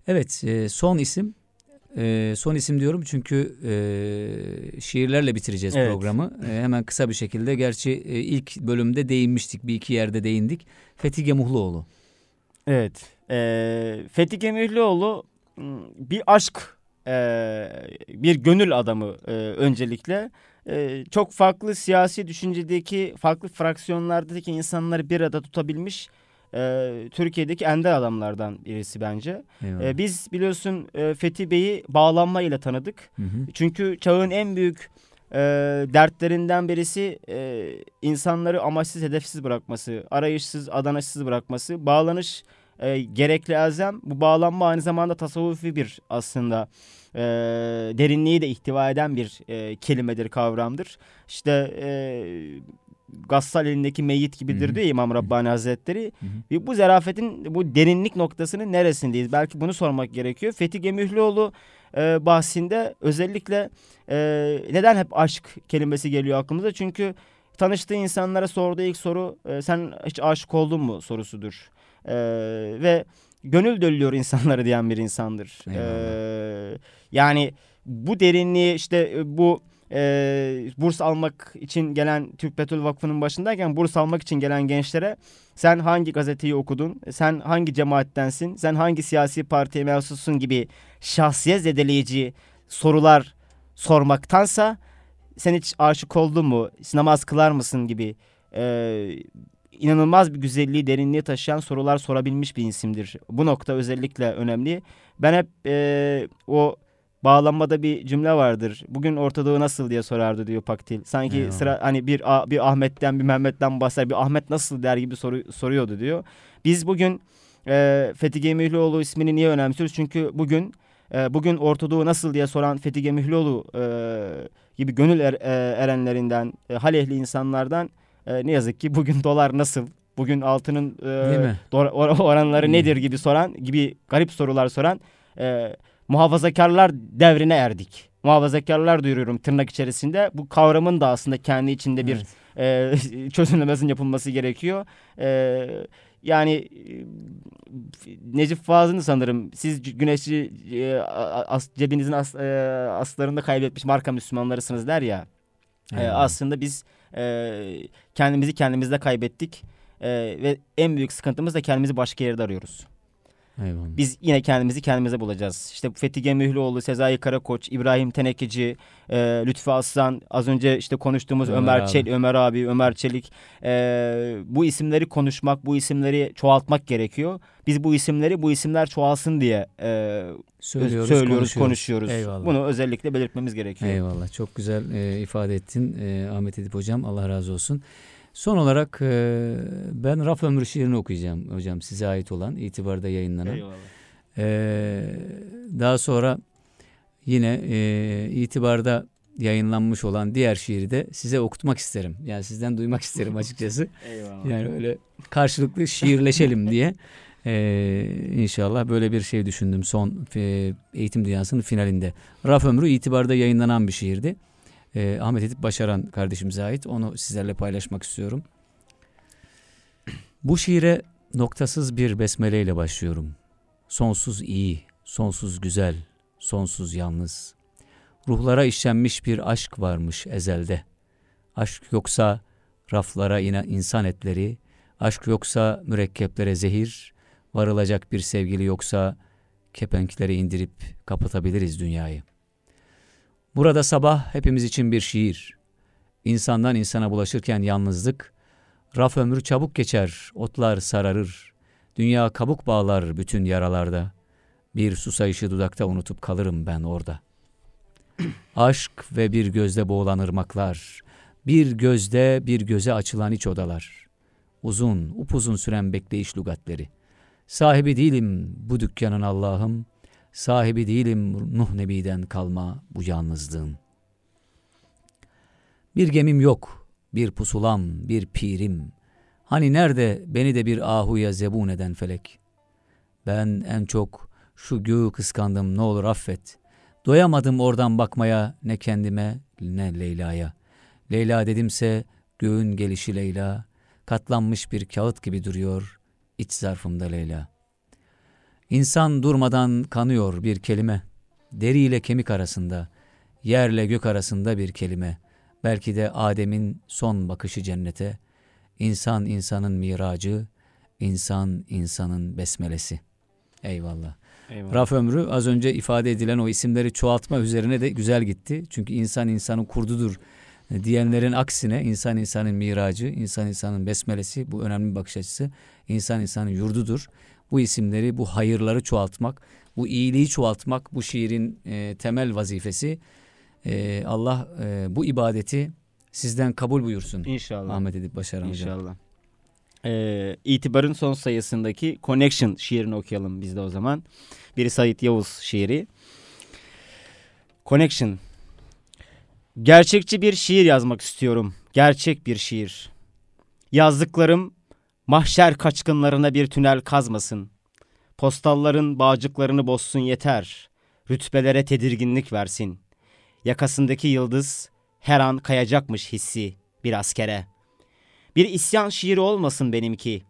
Evet, e, son isim. E, son isim diyorum çünkü e, şiirlerle bitireceğiz Evet. programı. E, hemen kısa bir şekilde. Gerçi e, ilk bölümde değinmiştik, bir iki yerde değindik. Fethi Gemuhluoğlu. Evet. Ee, Fethi Gemühlüoğlu m, bir aşk, e, bir gönül adamı e, öncelikle. E, çok farklı siyasi düşüncedeki, farklı fraksiyonlardaki insanları bir arada tutabilmiş e, Türkiye'deki ender adamlardan birisi bence. Eyvallah. E, biz biliyorsun e, Fethi Bey'i bağlanma ile tanıdık. Hı hı. Çünkü çağın en büyük e, dertlerinden birisi e, insanları amaçsız hedefsiz bırakması, arayışsız, adanışsız bırakması. Bağlanış e, gerekli elzem. Bu bağlanma aynı zamanda tasavvufi bir aslında e, derinliği de ihtiva eden bir e, kelimedir, kavramdır. İşte e, Gassal elindeki meyyit gibidir Hı hı. diyor İmam Rabbani Hazretleri. Hı hı. Ve bu zarafetin bu derinlik noktasının neresindeyiz? Belki bunu sormak gerekiyor. Fethi Gemühlüoğlu e, bahsinde özellikle e, neden hep aşk kelimesi geliyor aklımıza? Çünkü tanıştığı insanlara sorduğu ilk soru e, sen hiç aşık oldun mu sorusudur. E, ve gönül dölüyor insanları diyen bir insandır. E, yani bu derinliği işte e, bu e, burs almak için gelen Türk Petrol Vakfı'nın başındayken burs almak için gelen gençlere sen hangi gazeteyi okudun, sen hangi cemaattensin, sen hangi siyasi partiye mensupsun gibi şahsiyet zedeleyici sorular sormaktansa sen hiç aşık oldun mu, namaz kılar mısın gibi e, inanılmaz bir güzelliği, derinliği taşıyan sorular sorabilmiş bir isimdir. Bu nokta özellikle önemli. Ben hep e, o bağlanmada bir cümle vardır. Bugün Ortadoğu nasıl diye sorardı diyor Paktil. Sanki Eyvallah. sıra hani bir bir Ahmet'ten bir Mehmet'ten bahseder. Bir Ahmet nasıl der gibi soru, soruyordu diyor. Biz bugün e, Fethi Gemihloğlu ismini niye önemsiyoruz? Çünkü bugün e, bugün Ortadoğu nasıl diye soran Fethi Gemihloğlu e, gibi gönül er, e, erenlerinden, e, hal ehli insanlardan e, ne yazık ki bugün dolar nasıl? Bugün altının e, or, oranları nedir gibi soran gibi garip sorular soran e, muhafazakarlar devrine erdik. Muhafazakarlar duyuruyorum tırnak içerisinde. Bu kavramın da aslında kendi içinde bir evet. e, çözümlemesinin yapılması gerekiyor. E, yani e, Necip Fazıl'ın sanırım siz güneşi e, as, cebinizin as, e, aslarında kaybetmiş marka Müslümanlarısınız der ya. E, aslında biz e, kendimizi kendimizde kaybettik. E, ve en büyük sıkıntımız da kendimizi başka yerde arıyoruz. Eyvallah. Biz yine kendimizi kendimize bulacağız. İşte Fethi Gemühlüoğlu, Sezai Karakoç, İbrahim Tenekeci, e, Lütfü Aslan, az önce işte konuştuğumuz Ömer, Ömer, Çel Ömer abi, Ömer Çelik. E, bu isimleri konuşmak, bu isimleri çoğaltmak gerekiyor. Biz bu isimleri bu isimler çoğalsın diye e, söylüyoruz, söylüyoruz konuşuyoruz. Eyvallah. Bunu özellikle belirtmemiz gerekiyor. Eyvallah. Çok güzel e, ifade ettin e, Ahmet Edip hocam. Allah razı olsun. Son olarak e, ben Raf Ömrü şiirini okuyacağım hocam size ait olan itibarda yayınlanan. E, daha sonra yine e, itibarda yayınlanmış olan diğer şiiri de size okutmak isterim. Yani sizden duymak isterim açıkçası. Eyvallah. Yani öyle karşılıklı şiirleşelim diye. Ee, inşallah böyle bir şey düşündüm son e, eğitim dünyasının finalinde. Raf Ömrü itibarda yayınlanan bir şiirdi e, Ahmet Edip Başaran kardeşimize ait. Onu sizlerle paylaşmak istiyorum. Bu şiire noktasız bir besmele ile başlıyorum. Sonsuz iyi, sonsuz güzel, sonsuz yalnız. Ruhlara işlenmiş bir aşk varmış ezelde. Aşk yoksa raflara inen insan etleri, aşk yoksa mürekkeplere zehir, varılacak bir sevgili yoksa kepenklere indirip kapatabiliriz dünyayı.'' Burada sabah hepimiz için bir şiir. İnsandan insana bulaşırken yalnızlık, raf ömrü çabuk geçer, otlar sararır. Dünya kabuk bağlar bütün yaralarda. Bir susayışı dudakta unutup kalırım ben orada. Aşk ve bir gözde boğulan ırmaklar, bir gözde bir göze açılan iç odalar. Uzun, upuzun süren bekleyiş lugatleri. Sahibi değilim bu dükkanın Allah'ım, Sahibi değilim Nuh Nebi'den kalma bu yalnızlığın. Bir gemim yok, bir pusulam, bir pirim. Hani nerede beni de bir ahuya zebun eden felek? Ben en çok şu göğü kıskandım ne olur affet. Doyamadım oradan bakmaya ne kendime ne Leyla'ya. Leyla dedimse göğün gelişi Leyla, katlanmış bir kağıt gibi duruyor iç zarfımda Leyla.'' İnsan durmadan kanıyor bir kelime. Deri ile kemik arasında, yerle gök arasında bir kelime. Belki de Adem'in son bakışı cennete. İnsan insanın miracı, insan insanın besmelesi. Eyvallah. Eyvallah. Raf ömrü az önce ifade edilen o isimleri çoğaltma üzerine de güzel gitti. Çünkü insan insanın kurdudur diyenlerin aksine insan insanın miracı, insan insanın besmelesi bu önemli bir bakış açısı. İnsan insanın yurdudur bu isimleri, bu hayırları çoğaltmak, bu iyiliği çoğaltmak bu şiirin e, temel vazifesi. E, Allah e, bu ibadeti sizden kabul buyursun. İnşallah. Ahmet Edip Başaran İnşallah. Hocam. Ee, itibarın son sayısındaki Connection şiirini okuyalım biz de o zaman. Biri Sait Yavuz şiiri. Connection. Gerçekçi bir şiir yazmak istiyorum. Gerçek bir şiir. Yazdıklarım Mahşer kaçkınlarına bir tünel kazmasın. Postalların bağcıklarını bozsun yeter. Rütbelere tedirginlik versin. Yakasındaki yıldız her an kayacakmış hissi bir askere. Bir isyan şiiri olmasın benimki.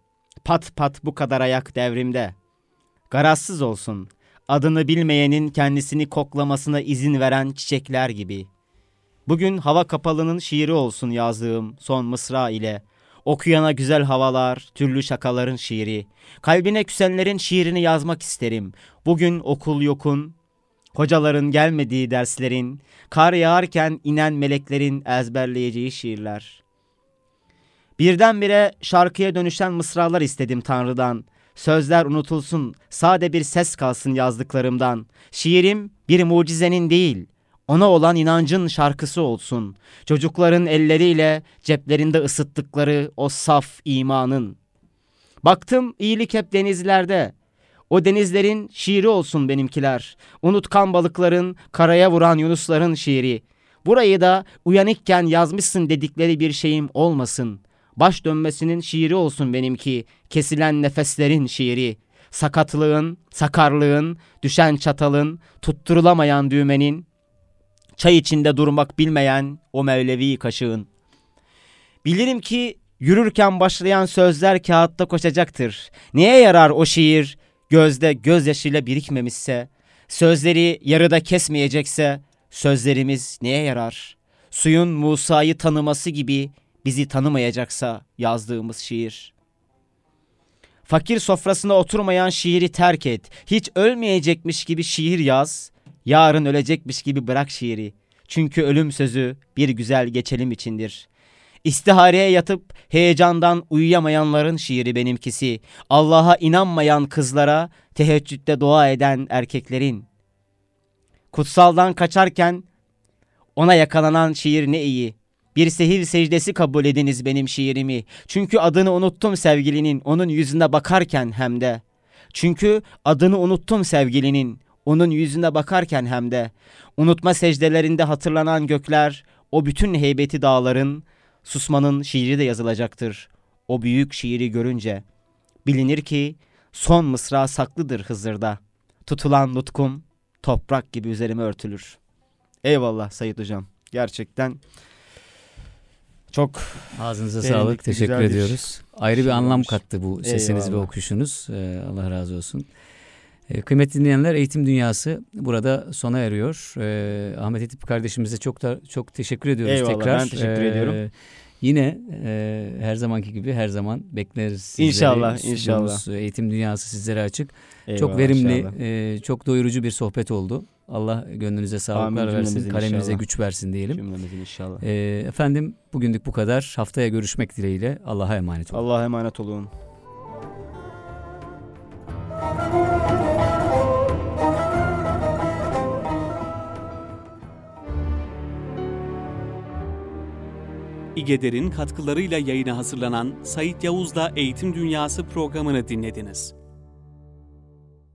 Pat pat bu kadar ayak devrimde. Garazsız olsun. Adını bilmeyenin kendisini koklamasına izin veren çiçekler gibi. Bugün hava kapalının şiiri olsun yazdığım son mısra ile. Okuyana güzel havalar, türlü şakaların şiiri. Kalbine küsenlerin şiirini yazmak isterim. Bugün okul yokun, hocaların gelmediği derslerin, kar yağarken inen meleklerin ezberleyeceği şiirler. Birdenbire şarkıya dönüşen mısralar istedim Tanrı'dan. Sözler unutulsun, sade bir ses kalsın yazdıklarımdan. Şiirim bir mucizenin değil, ona olan inancın şarkısı olsun. Çocukların elleriyle ceplerinde ısıttıkları o saf imanın. Baktım iyilik hep denizlerde. O denizlerin şiiri olsun benimkiler. Unutkan balıkların, karaya vuran yunusların şiiri. Burayı da uyanıkken yazmışsın dedikleri bir şeyim olmasın. Baş dönmesinin şiiri olsun benimki. Kesilen nefeslerin şiiri. Sakatlığın, sakarlığın, düşen çatalın, tutturulamayan düğmenin, çay içinde durmak bilmeyen o mevlevi kaşığın. Bilirim ki yürürken başlayan sözler kağıtta koşacaktır. Neye yarar o şiir gözde gözyaşıyla birikmemişse, sözleri yarıda kesmeyecekse sözlerimiz neye yarar? Suyun Musa'yı tanıması gibi bizi tanımayacaksa yazdığımız şiir. Fakir sofrasına oturmayan şiiri terk et. Hiç ölmeyecekmiş gibi şiir yaz. Yarın ölecekmiş gibi bırak şiiri. Çünkü ölüm sözü bir güzel geçelim içindir. İstihareye yatıp heyecandan uyuyamayanların şiiri benimkisi. Allah'a inanmayan kızlara teheccüde dua eden erkeklerin. Kutsaldan kaçarken ona yakalanan şiir ne iyi. Bir sehir secdesi kabul ediniz benim şiirimi. Çünkü adını unuttum sevgilinin onun yüzüne bakarken hem de. Çünkü adını unuttum sevgilinin onun yüzüne bakarken hem de. Unutma secdelerinde hatırlanan gökler, o bütün heybeti dağların, susmanın şiiri de yazılacaktır. O büyük şiiri görünce. Bilinir ki son mısra saklıdır Hızır'da. Tutulan nutkum toprak gibi üzerime örtülür. Eyvallah Sayit Hocam. Gerçekten çok Ağzınıza sağlık. Teşekkür bir ediyoruz. Ayrı bir anlam kattı bu sesiniz ve Eyvallah. okuyuşunuz. Ee, Allah razı olsun. Ee, kıymetli dinleyenler Eğitim Dünyası burada sona eriyor. Ee, Ahmet Etip kardeşimize çok da çok teşekkür ediyoruz Eyvallah, tekrar. ben teşekkür ediyorum. Yine e, her zamanki gibi her zaman bekleriz sizleri. İnşallah, inşallah. Eğitim Dünyası sizlere açık. eyvallah çok verimli, inşallah. e, çok doyurucu bir sohbet oldu. Allah gönlünüze sağlıklar Amin, versin, kalemize inşallah. güç versin diyelim. Cümlemizin inşallah. E, efendim bugünlük bu kadar. Haftaya görüşmek dileğiyle. Allah'a emanet olun. Allah'a emanet olun. İgeder'in katkılarıyla yayına hazırlanan Sait Yavuz'la Eğitim Dünyası programını dinlediniz.